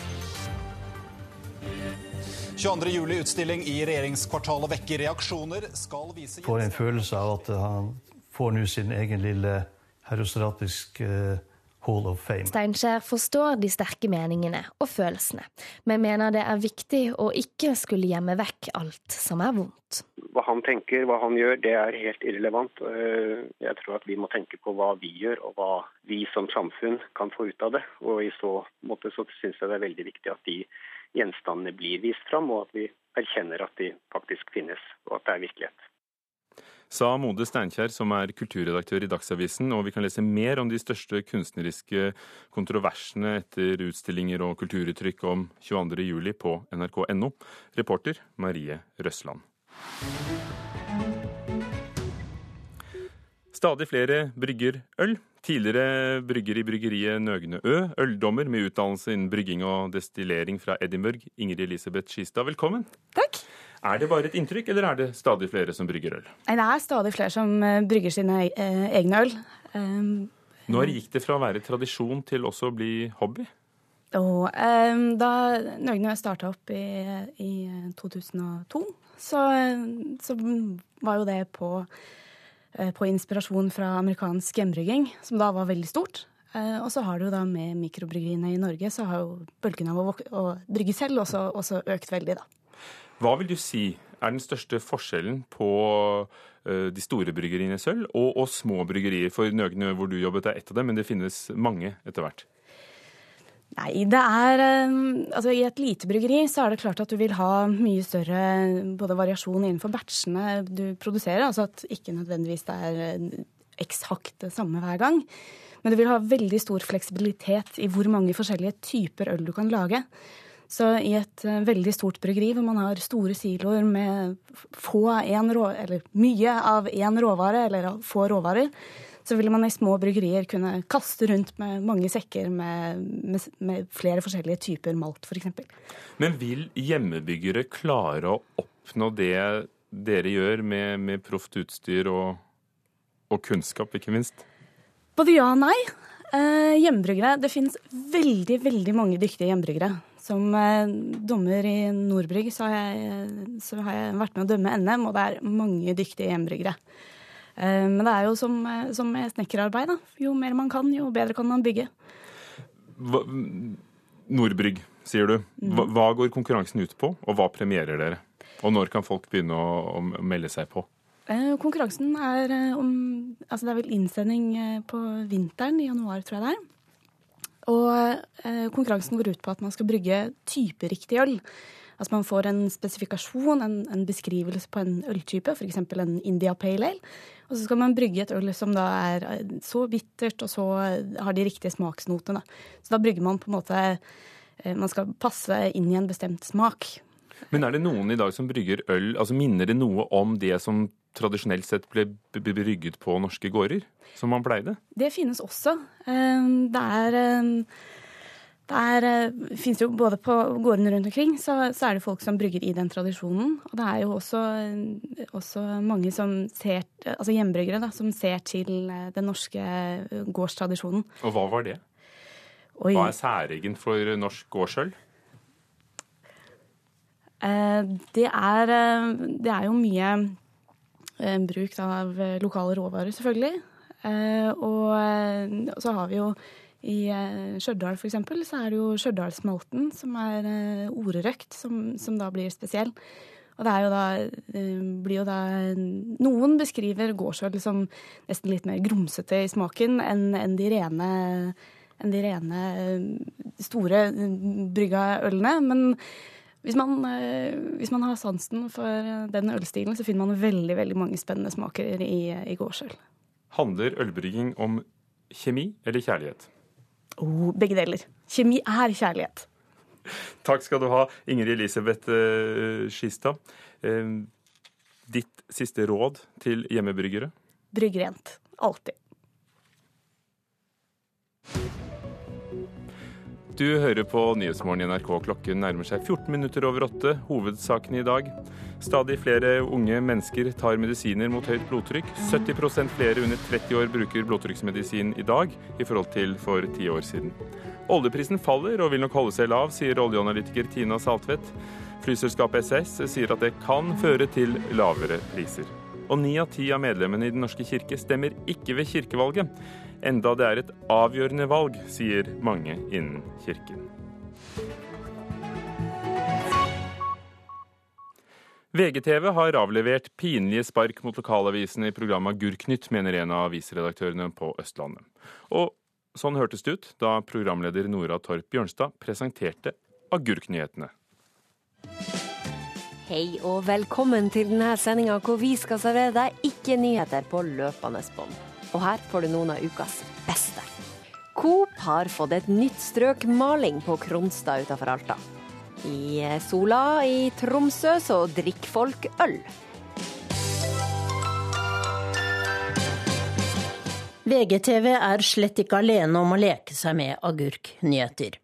22.07-utstilling i regjeringskvartalet vekker reaksjoner. Skal vise Får en følelse av at han får nå sin egen lille herostratiske Hall of Fame. Steinkjer forstår de sterke meningene og følelsene, men mener det er viktig å ikke skulle gjemme vekk alt som er vondt. Hva han tenker, hva han gjør, det er helt irrelevant. Eh, jeg tror at vi må tenke på hva vi gjør, og hva vi som samfunn kan få ut av det. Og i så måte så syns jeg det er veldig viktig at de gjenstandene blir vist fram, og at vi erkjenner at de faktisk finnes, og at det er virkelighet sa Mode Steinkjer, som er kulturredaktør i Dagsavisen. Og vi kan lese mer om de største kunstneriske kontroversene etter utstillinger og kulturuttrykk om 22.07 på nrk.no. Reporter Marie Røsland. Stadig flere brygger øl. Tidligere brygger i bryggeriet Nøgne Ø, øldommer med utdannelse innen brygging og destillering fra Edinburgh, Ingrid Elisabeth Skistad, velkommen. Takk. Er det bare et inntrykk, eller er det stadig flere som brygger øl? Nei, det er stadig flere som eh, brygger sine eh, egne øl. Um, Når gikk det fra å være tradisjon til også å bli hobby? Og, um, da Nøgne starta opp i, i 2002, så, så, var jo det på, på inspirasjon fra amerikansk hjembrygging, som da var veldig stort. Og så har det jo da med mikrobryggeriene i Norge, så har jo bølgen av å, å brygge selv også, også økt veldig, da. Hva vil du si er den største forskjellen på uh, de store bryggeriene sølv og, og, små bryggerier? For Nøgne, hvor du jobbet, er ett av dem, men det finnes mange etter hvert. Nei, det er Altså i et lite bryggeri så er det klart at du vil ha mye større både variasjon innenfor batchene du produserer. Altså at ikke nødvendigvis det er eksakt det samme hver gang. Men du vil ha veldig stor fleksibilitet i hvor mange forskjellige typer øl du kan lage. Så i et uh, veldig stort bryggeri hvor man har store siloer med få rå, eller mye av én råvare, eller få råvarer, så vil man i små bryggerier kunne kaste rundt med mange sekker med, med, med flere forskjellige typer malt, f.eks. Men vil hjemmebyggere klare å oppnå det dere gjør med, med proft utstyr og, og, kunnskap, ikke minst? Både ja og nei. Eh, hjemmebryggere Det finnes veldig, veldig mange dyktige hjemmebryggere. Som eh, dommer i Nordbrygg så har, jeg, så har, jeg, vært med å dømme NM, og det er mange dyktige hjemmebryggere. Eh, men det er jo som, eh, som med snekkerarbeid. Da. Jo mer man kan, jo bedre kan man bygge. Hva, Nordbrygg, sier du. Hva, mm. hva, går konkurransen ut på, og hva premierer dere? Og når kan folk begynne å, å melde seg på? Konkurransen er om Altså det er vel innsending på vinteren, i januar, tror jeg det er. Og eh, konkurransen går ut på at man skal brygge typeriktig øl. Altså man får en spesifikasjon, en, en beskrivelse på en øltype, f.eks. en India Pale Ale. Og så skal man brygge et øl som da er eh, så bittert og så har de riktige smaksnotene. Så da brygger man på en måte eh, Man skal passe inn i en bestemt smak. Men er det noen i dag som brygger øl altså Minner det noe om det som tradisjonelt sett ble brygget på norske gårder, som man pleide? Det finnes også. Ehm, det er der det er, eh, finnes jo både på gårdene rundt omkring, så, så, er det folk som brygger i den tradisjonen. Og det er jo også, også mange som ser, altså hjembryggere da, som ser til eh, den norske eh, gårdstradisjonen. Og hva var det? Oi. Hva er særegent for norsk gårdsøl? Det er, det er jo mye Eh, bruk av eh, lokale råvarer, selvfølgelig. Eh, og så har vi jo i Stjørdal f.eks. så er det jo Stjørdalsmalten som er orerøkt, som, som, da blir spesiell. Og det er jo da, blir jo da Noen beskriver gårdsøl som nesten litt mer grumsete i smaken enn, enn de rene enn de rene store brygga ølene. Men hvis man, eh, hvis man, har sansen for den ølstilen, så finner man veldig veldig mange spennende smaker i, i gårdsøl. Handler ølbrygging om kjemi eller kjærlighet? Oh, begge deler. Kjemi er kjærlighet. Takk skal du ha, Ingrid Elisabeth uh, Skistad. Ditt siste råd til hjemmebryggere? Brygg rent. Alltid. Du hører på Nyhetsmorgen i NRK. Klokken nærmer seg 14 minutter over åtte. Hovedsakene i dag. Stadig flere unge mennesker tar medisiner mot høyt blodtrykk. 70% flere under 30 år bruker blodtrykksmedisin i dag i forhold til for ti år siden. Oljeprisen faller og vil nok holde seg lav, sier oljeanalytiker Tina Saltvedt. Flyselskapet SS sier at det kan føre til lavere priser. Og ni av ti av medlemmene i Den norske kirke stemmer ikke ved kirkevalget. Enda det er et avgjørende valg, sier mange innen kirken. VGTV har avlevert pinlige spark mot lokalavisene i programmet Gurknytt, mener en av avisredaktørene på Østlandet. Og sånn hørtes det ut da programleder Nora Torp Bjørnstad presenterte Agurknyhetene. Hei og velkommen til denne sendinga hvor vi skal servere deg ikke-nyheter på løpende bånd. Og her får du noen av ukas beste. Coop har fått et nytt strøk maling på Kronstad utenfor Alta. I Sola i Tromsø så drikker folk øl. VGTV er slett ikke alene om å leke seg med agurknyheter.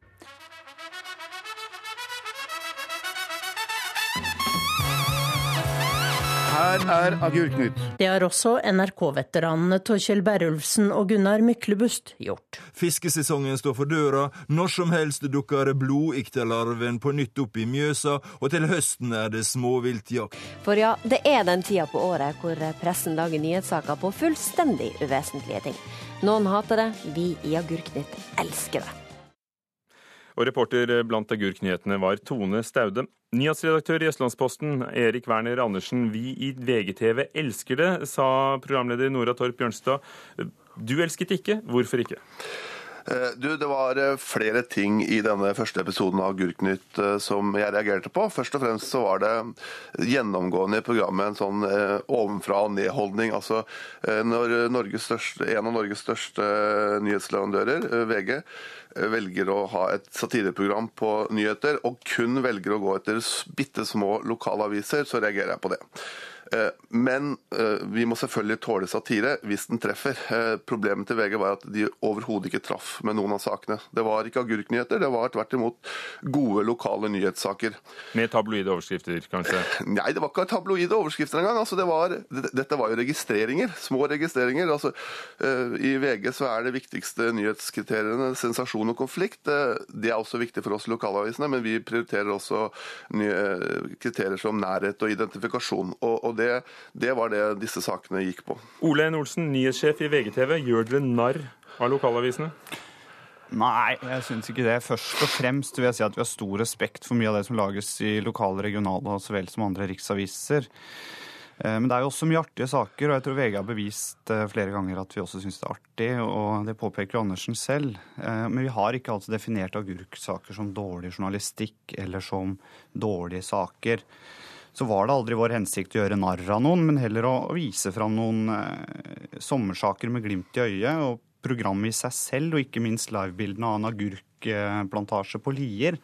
Her er Agurknytt. Det har også NRK-veteranene Torkjell Berulfsen og Gunnar Myklebust gjort. Fiskesesongen står for døra. Når som helst dukker blodikterlarven på nytt opp i Mjøsa, og til høsten er det småviltjakt. For ja, det er den tida på året hvor pressen lager nyhetssaker på fullstendig uvesentlige ting. Noen hater det, vi i Agurknytt elsker det. Og reporter blant Agurknyhetene var Tone Staude. Nyhetsredaktør i Østlandsposten, Erik Werner Andersen. Vi i VGTV elsker det, sa programleder Nora Torp Bjørnstad. Du elsket ikke. Hvorfor ikke? Du, Det var flere ting i denne første episoden av Gurknytt som jeg reagerte på. Først og fremst så var det gjennomgående i programmet en sånn ovenfra og ned-holdning. Altså, når største, en av Norges største nyhetsleverandører, VG, velger å ha et satireprogram på nyheter, og kun velger å gå etter bitte små lokalaviser, så reagerer jeg på det. Men vi må selvfølgelig tåle satire hvis den treffer. Problemet til VG var at de overhodet ikke traff med noen av sakene. Det var ikke agurknyheter, det var tvert imot gode lokale nyhetssaker. Med tabloide overskrifter, kanskje? Nei, det var ikke tabloide overskrifter engang. Altså, det var, dette var jo registreringer. Små registreringer. Altså, I VG så er det viktigste nyhetskriteriene sensasjon og konflikt. Det er også viktig for oss lokalavisene, men vi prioriterer også kriterier som nærhet og identifikasjon. og, og det, det, var det disse sakene gikk på. Ole N. Olsen, nyhetssjef i VGTV. Gjør dere narr av lokalavisene? Nei, jeg syns ikke det. Først og fremst vil jeg si at vi har stor respekt for mye av det som lages i lokale, regionale og så vel som andre riksaviser. Men det er jo også mye artige saker, og jeg tror VG har bevist flere ganger at vi også syns det er artig, og det påpeker jo Andersen selv. Men vi har ikke altså definert agurksaker som dårlig journalistikk eller som dårlige saker så var det aldri vår hensikt å gjøre narr av noen, men heller å vise fram noen eh, sommersaker med glimt i øyet. Og programmet i seg selv, og ikke minst livebildene av en agurkplantasje på Lier,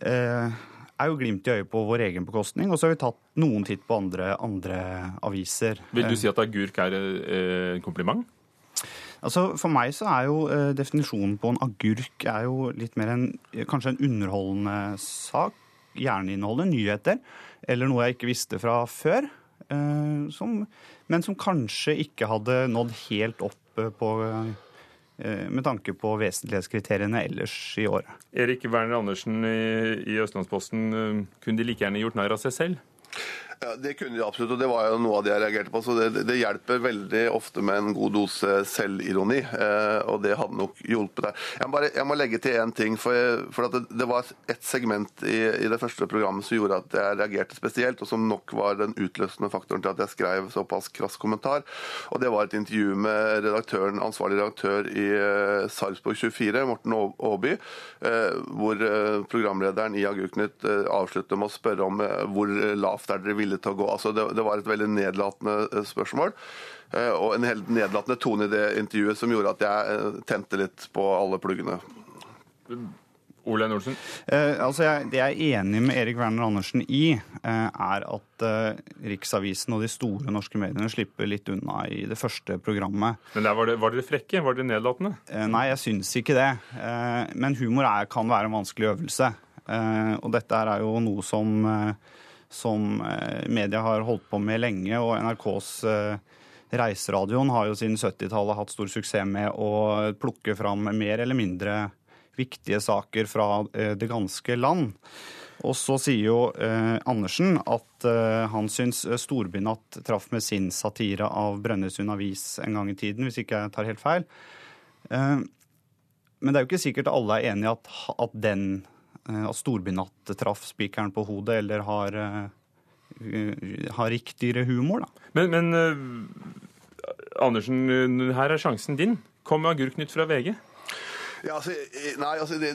eh, er jo glimt i øyet på vår egen bekostning. Og så har vi tatt noen titt på andre, andre aviser. Vil du si at agurk er eh, en kompliment? Altså, For meg så er jo eh, definisjonen på en agurk er jo litt mer en kanskje en underholdende sak. Gjerne inneholder nyheter eller noe jeg ikke visste fra før. Som, men som kanskje ikke hadde nådd helt opp på, med tanke på vesentlighetskriteriene ellers i året. Erik Werner Andersen i Østlandsposten, kunne de like gjerne gjort narr av seg selv? Ja, Det kunne de absolutt, og det var jo noe av det jeg reagerte på. så Det, det hjelper veldig ofte med en god dose selvironi, eh, og det hadde nok hjulpet der. Jeg må, jeg må legge til én ting, for, jeg, for det, det, var et segment i, i, det første programmet som gjorde at jeg reagerte spesielt, og som nok var den utløsende faktoren til at jeg skrev såpass krass kommentar. og Det var et intervju med redaktøren, ansvarlig redaktør i eh, Sarpsborg 24, Morten Aaby, eh, hvor eh, programlederen i Agurknytt eh, avslutter med å spørre om eh, hvor lavt er dere ville til å gå. Altså det, det var et veldig nedlatende spørsmål. Og en helt nedlatende tone i det intervjuet som gjorde at jeg tente litt på alle pluggene. Ole Nordsen? Eh, altså jeg, det jeg er enig med Erik Werner Andersen i, eh, er at eh, Riksavisen og de store norske mediene slipper litt unna i det første programmet. Men der var, det, var dere frekke? Var dere nedlatende? nei, jeg syns ikke det. men humor er, kan være en vanskelig øvelse. og dette er jo noe som som media har holdt på med lenge, og NRKs Reiseradioen har jo siden 70-tallet hatt stor suksess med å plukke fram mer eller mindre viktige saker fra det ganske land. Og så sier jo eh, Andersen at eh, han syns Storbynatt traff med sin satire av Brønnøysund Avis en gang i tiden, hvis ikke jeg tar helt feil. Eh, men det er jo ikke sikkert alle er enig i at, at, den, eh, at Storbynatt traff spikeren på hodet, eller har, uh, har riktigere humor, da. Men, men uh, Andersen, her er sjansen din. Kom med Agurknytt fra VG. Ja, altså, nei, altså, det,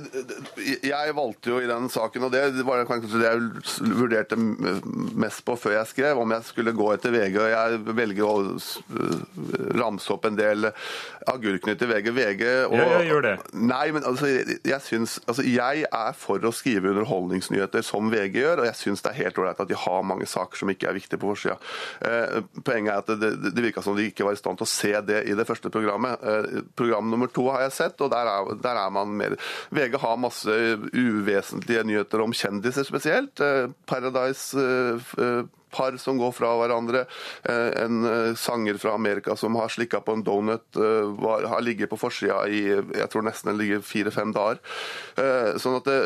Jeg valgte jo i den saken, og det var kanskje det jeg vurderte mest på før jeg skrev, om jeg skulle gå etter VG. og Jeg velger å ramse opp en del agurknytt i VG. VG og, ja, jeg gjør det. Nei, men altså, jeg syns altså, Jeg er for å skrive underholdningsnyheter som VG gjør, og jeg syns det er helt ålreit at de har mange saker som ikke er viktige på forsida. Eh, poenget er at det, det, det virka som de ikke var i stand til å se det i det første programmet. Eh, program nummer to har jeg sett, og der er der er man mer VG har masse uvesentlige nyheter om kjendiser spesielt. Eh, Paradise eh, par som går fra hverandre. Eh, en eh, sanger fra Amerika som har slikka på en donut, eh, var, har ligget på forsida i jeg tror nesten fire-fem dager. Sånn at det,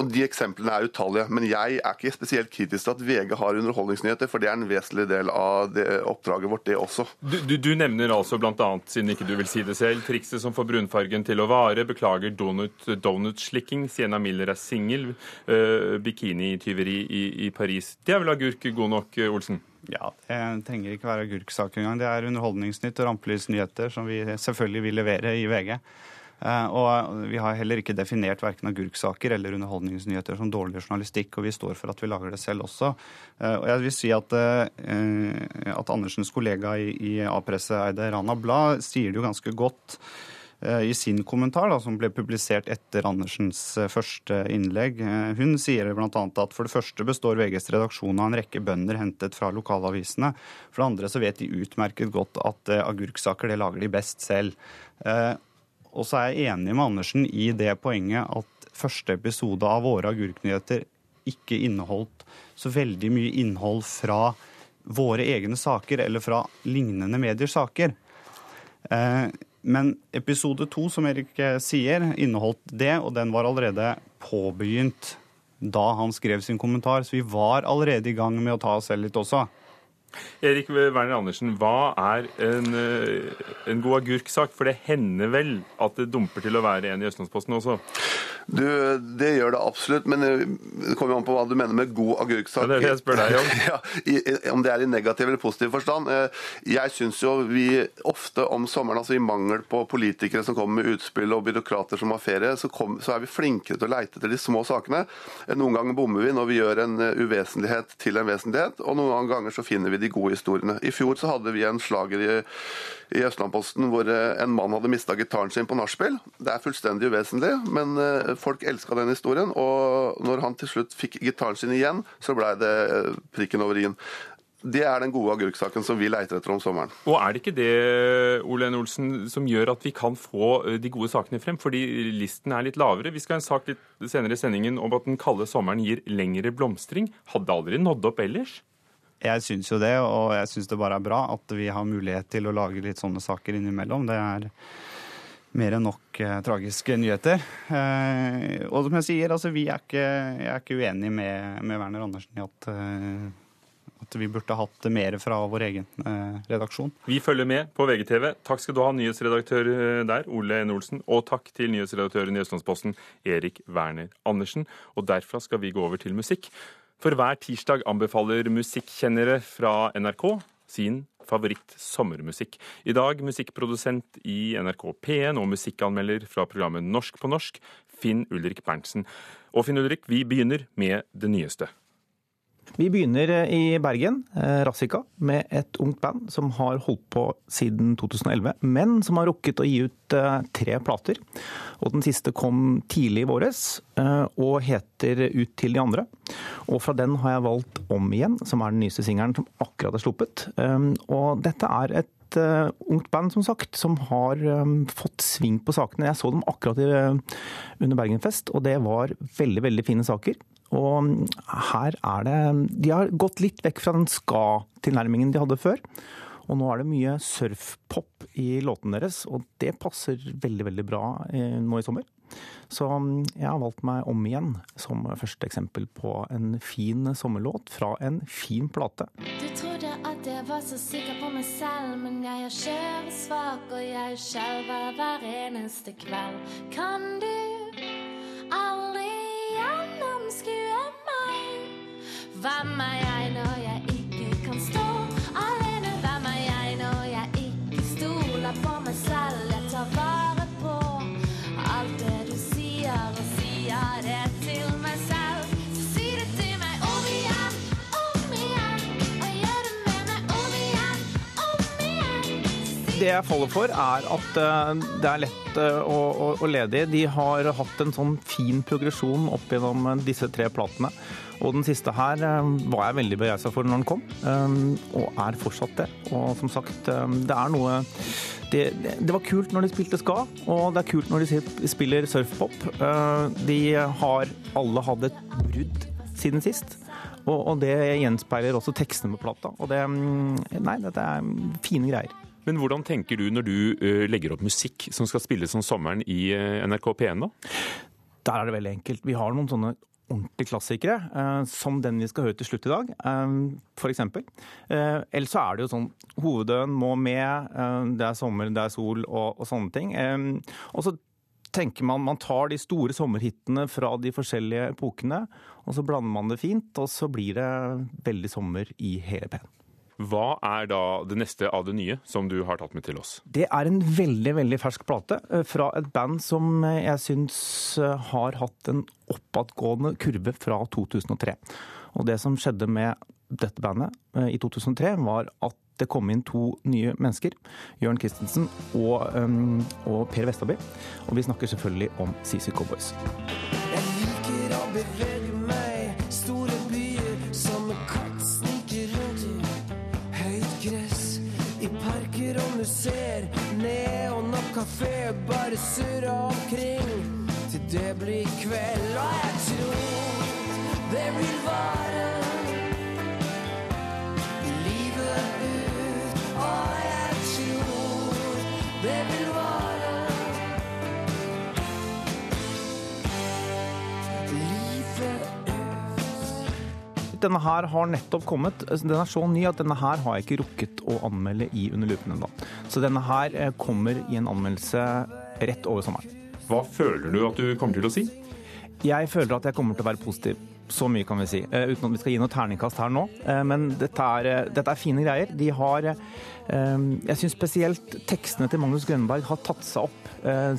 og De eksemplene er utallige. Men jeg er ikke spesielt kritisk til at VG har underholdningsnyheter, for det er en vesentlig del av det oppdraget vårt, det også. Du, du, du nevner altså bl.a., siden ikke du vil si det selv, trikset som får brunfargen til å vare. Beklager donut, donutslikking. Sienna Miller er singel. Uh, Bikinityveri i, i Paris. Det er vel agurk god nok, eh, Olsen? Ja, det trenger ikke være agurksak engang. Det er Underholdningsnytt og Rampelysnyheter som vi selvfølgelig vil levere i VG. Eh, og vi har heller ikke definert verken agurksaker eller underholdningsnyheter som dårlig journalistikk, og vi står for at vi lager det selv også. Eh, og jeg vil si at, at Andersens kollega i A-presse, Eide Rana Blad, sier det jo ganske godt i sin kommentar, da, som ble publisert etter Andersens eh, første innlegg. Eh, hun sier bl.a. at for det første består VGs redaksjon av en rekke bønder hentet fra lokalavisene. For det andre så vet de utmerket godt at agurksaker det lager de best selv. Og så er jeg enig med Andersen i det poenget at første episode av våre agurknyheter ikke inneholdt så veldig mye innhold fra våre egne saker eller fra lignende mediers saker. Men episode to, som Erik eh, sier, inneholdt det, og den var allerede påbegynt da han skrev sin kommentar. Så vi var allerede i gang med å ta oss selv litt også. Erik Werner Andersen, hva er en, eh, en god agurksak? For det hender vel at det dumper til å være en i Østlandsposten også? Du, Det gjør det absolutt, men eh, det kommer jo an på hva du mener med god agurksak. Det er det jeg spør deg om. ja, i, om det er i negativ eller positiv forstand. Eh, jeg syns jo vi ofte om sommeren, altså i mangel på politikere som kommer med utspill og byråkrater som har ferie, så, kom, så er vi flinkere til å leite etter de små sakene. Noen ganger bommer vi når vi gjør en uvesentlighet til en vesentlighet, og noen ganger så finner vi de gode historiene. I fjor så hadde vi en slager i i Østlandposten hvor eh, en mann hadde mista gitaren sin på nachspiel. Det er fullstendig uvesentlig, men eh, folk elska den historien. Og når han til slutt fikk gitaren sin igjen, så blei det eh, prikken over i-en. Det er den gode agurksaken som vi leiter etter om sommeren. Og er det ikke det Ole N. Olsen, som gjør at vi kan få de gode sakene frem? Fordi listen er litt lavere. Vi skal ha en sak litt senere i sendingen om at den kalde sommeren gir lengre blomstring. Hadde aldri nådd opp ellers? Jeg syns jo det, og jeg syns det bare er bra at vi har mulighet til å lage litt sånne saker innimellom. Det er mer enn nok eh, tragiske nyheter. Eh, og som jeg sier, altså, vi er ikke, jeg er ikke uenig med, med Werner Andersen i at, eh, at vi burde hatt mer fra vår egen eh, redaksjon. Vi følger med på VGTV. Takk skal du ha, nyhetsredaktør eh, der, Ole N. Olsen. Og takk til nyhetsredaktøren i Østlandsposten, Erik Werner Andersen. Og derfra skal vi gå over til musikk. For hver tirsdag anbefaler musikkjennere fra NRK sin favoritt-sommermusikk. I dag musikkprodusent i NRK P1 og musikkanmelder fra programmet Norsk på norsk, Finn Ulrik Berntsen. Og Finn Ulrik, vi begynner med det nyeste. Vi begynner eh, i Bergen, eh, Rassika, med et ungt band som har holdt på siden 2011, men som har rukket å gi ut eh, tre plater. Og den siste kom tidlig i våres, og heter Ut til de andre. Og fra den har jeg valgt Om igjen, som er den nyeste singelen som akkurat er sluppet. Og dette er et et uh, ungt band, som sagt, som har um, fått sving på sakene. Jeg så dem akkurat i, uh, under Bergenfest, og det var veldig, veldig fine saker. Og her er det De har gått litt vekk fra den ska-tilnærmingen de hadde før. Og nå er det mye surfpop i låtene deres, og det passer veldig, veldig bra eh, nå i sommer. Så mm, jeg har valgt meg om igjen som første eksempel på en fin sommerlåt fra en fin plate. Du trodde at jeg var så sikker på meg selv, men jeg er kjøresvak, og jeg skjelver hver eneste kveld. Kan du aldri gjennomskue meg? Hvem er jeg når jeg ikke kan stå alene? Hvem er jeg når jeg ikke stoler på meg selv? Det jeg faller for, er at eh, det er lett eh, å, å lede i. De har hatt en sånn fin progresjon opp gjennom eh, disse tre platene. Og den siste her var jeg veldig begeistra for når den kom, og er fortsatt det. Og som sagt, det er noe det, det, var kult når de spilte ska, og det er kult når de spiller surfpop. De har alle hatt et brudd siden sist. Og, og det gjenspeiler også tekstene på plata. Og det mm, Nei, dette er fine greier. Men hvordan tenker du når du eh, legger opp musikk som skal spilles om sommeren i eh, NRK P1 da? Der er det veldig enkelt. Vi har noen sånne ordentlige klassikere, eh, som den vi skal høre til slutt i dag, eh, for eksempel. Eh, så er det jo sånn Hovedøen må med, det er sommer, det er sol og, og sånne ting. Og så tenker man man tar de store sommerhitene fra de forskjellige epokene, og så blander man det fint, og så blir det veldig sommer i hele P1. Hva er da det neste av det nye som du har tatt med til oss? Det er en veldig veldig fersk plate eh, fra et band som eh, jeg syns eh, har hatt en oppadgående kurve fra 2003. Og det som skjedde med dette bandet i 2003, var at det kom inn to nye mennesker. Jørn Christensen og, um, og Per Vestaby. Og vi snakker selvfølgelig om CC Cowboys. Jeg liker å bevege Neon og kafé bare surre omkring. Til det blir kveld Og jeg tror det vil vare. Livet ut Og jeg tror det vil vare Denne her har nettopp kommet. Den er så ny at denne her har jeg ikke rukket å anmelde i Under lupen ennå. Så denne her eh, kommer i en anmeldelse rett over sommeren. Hva føler du at du kommer til å si? Jeg føler at jeg kommer til å være positiv. Så mye kan vi si. Uh, uten at vi skal gi noe terningkast her nå. Uh, men dette er, uh, dette er fine greier. De har Jeg syns spesielt tekstene til Magnus Grønberg har tatt seg opp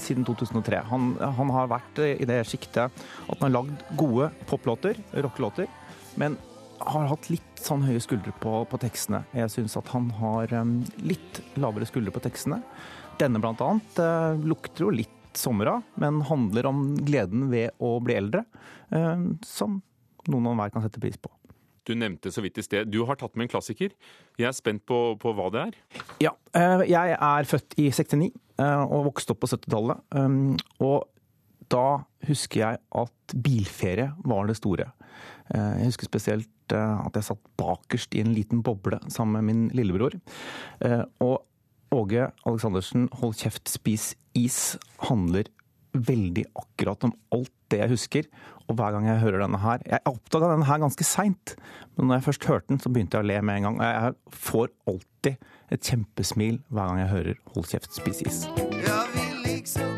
siden 2003. Han, han har vært i det sjiktet at han har lagd gode poplåter, rockelåter, men har hatt litt sånn høye skuldre på, på tekstene. Jeg syns at han har um, litt lavere skuldre på tekstene. Denne blant annet uh, lukter jo litt sommer av, men handler om gleden ved å bli eldre, Uh, som noen og hver kan sette pris på. Du nevnte så vidt i sted. Du har tatt med en klassiker. Jeg er spent på, på hva det er. Ja, Uh, jeg er født i 69 eh, og vokste opp på 70-tallet. Um, Og da husker jeg at bilferie var det store. Eh, Jeg husker spesielt eh, at jeg satt bakerst i en liten boble sammen med min lillebror. Eh, Og Åge Aleksandersen, Hold kjeft, spis is handler veldig akkurat om alt det jeg husker. Og hver gang jeg hører denne her Jeg oppdaga denne her ganske seint, men når jeg først hørte den, så begynte jeg å le med en gang. Og jeg får alltid et kjempesmil hver gang jeg hører Hold kjeft, spis is. Ja, vi ligger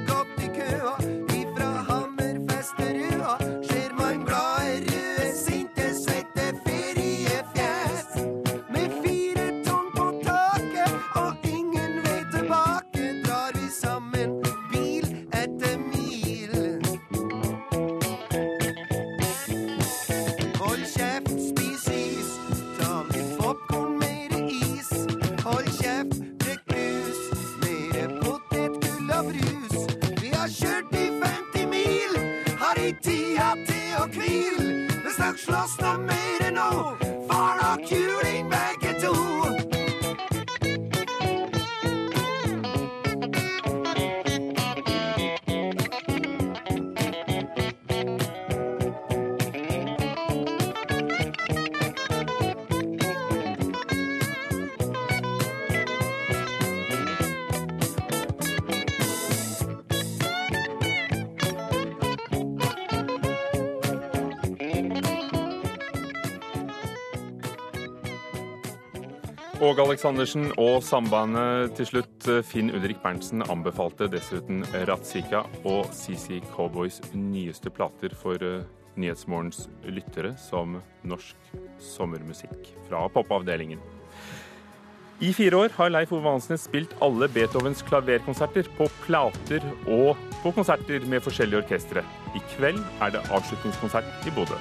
slåss da mer nå. Far og kule Åge Aleksandersen og sambandet til slutt. Finn Ulrik Berntsen anbefalte dessuten Ratzika og CC Cowboys nyeste plater for eh, Nyhetsmorgens lyttere som norsk sommermusikk fra popavdelingen. I fire år har Leif Ove Hansnes spilt alle Beethovens klaverkonserter på plater og på konserter med forskjellige orkestre. I kveld er det avslutningskonsert i Bodø.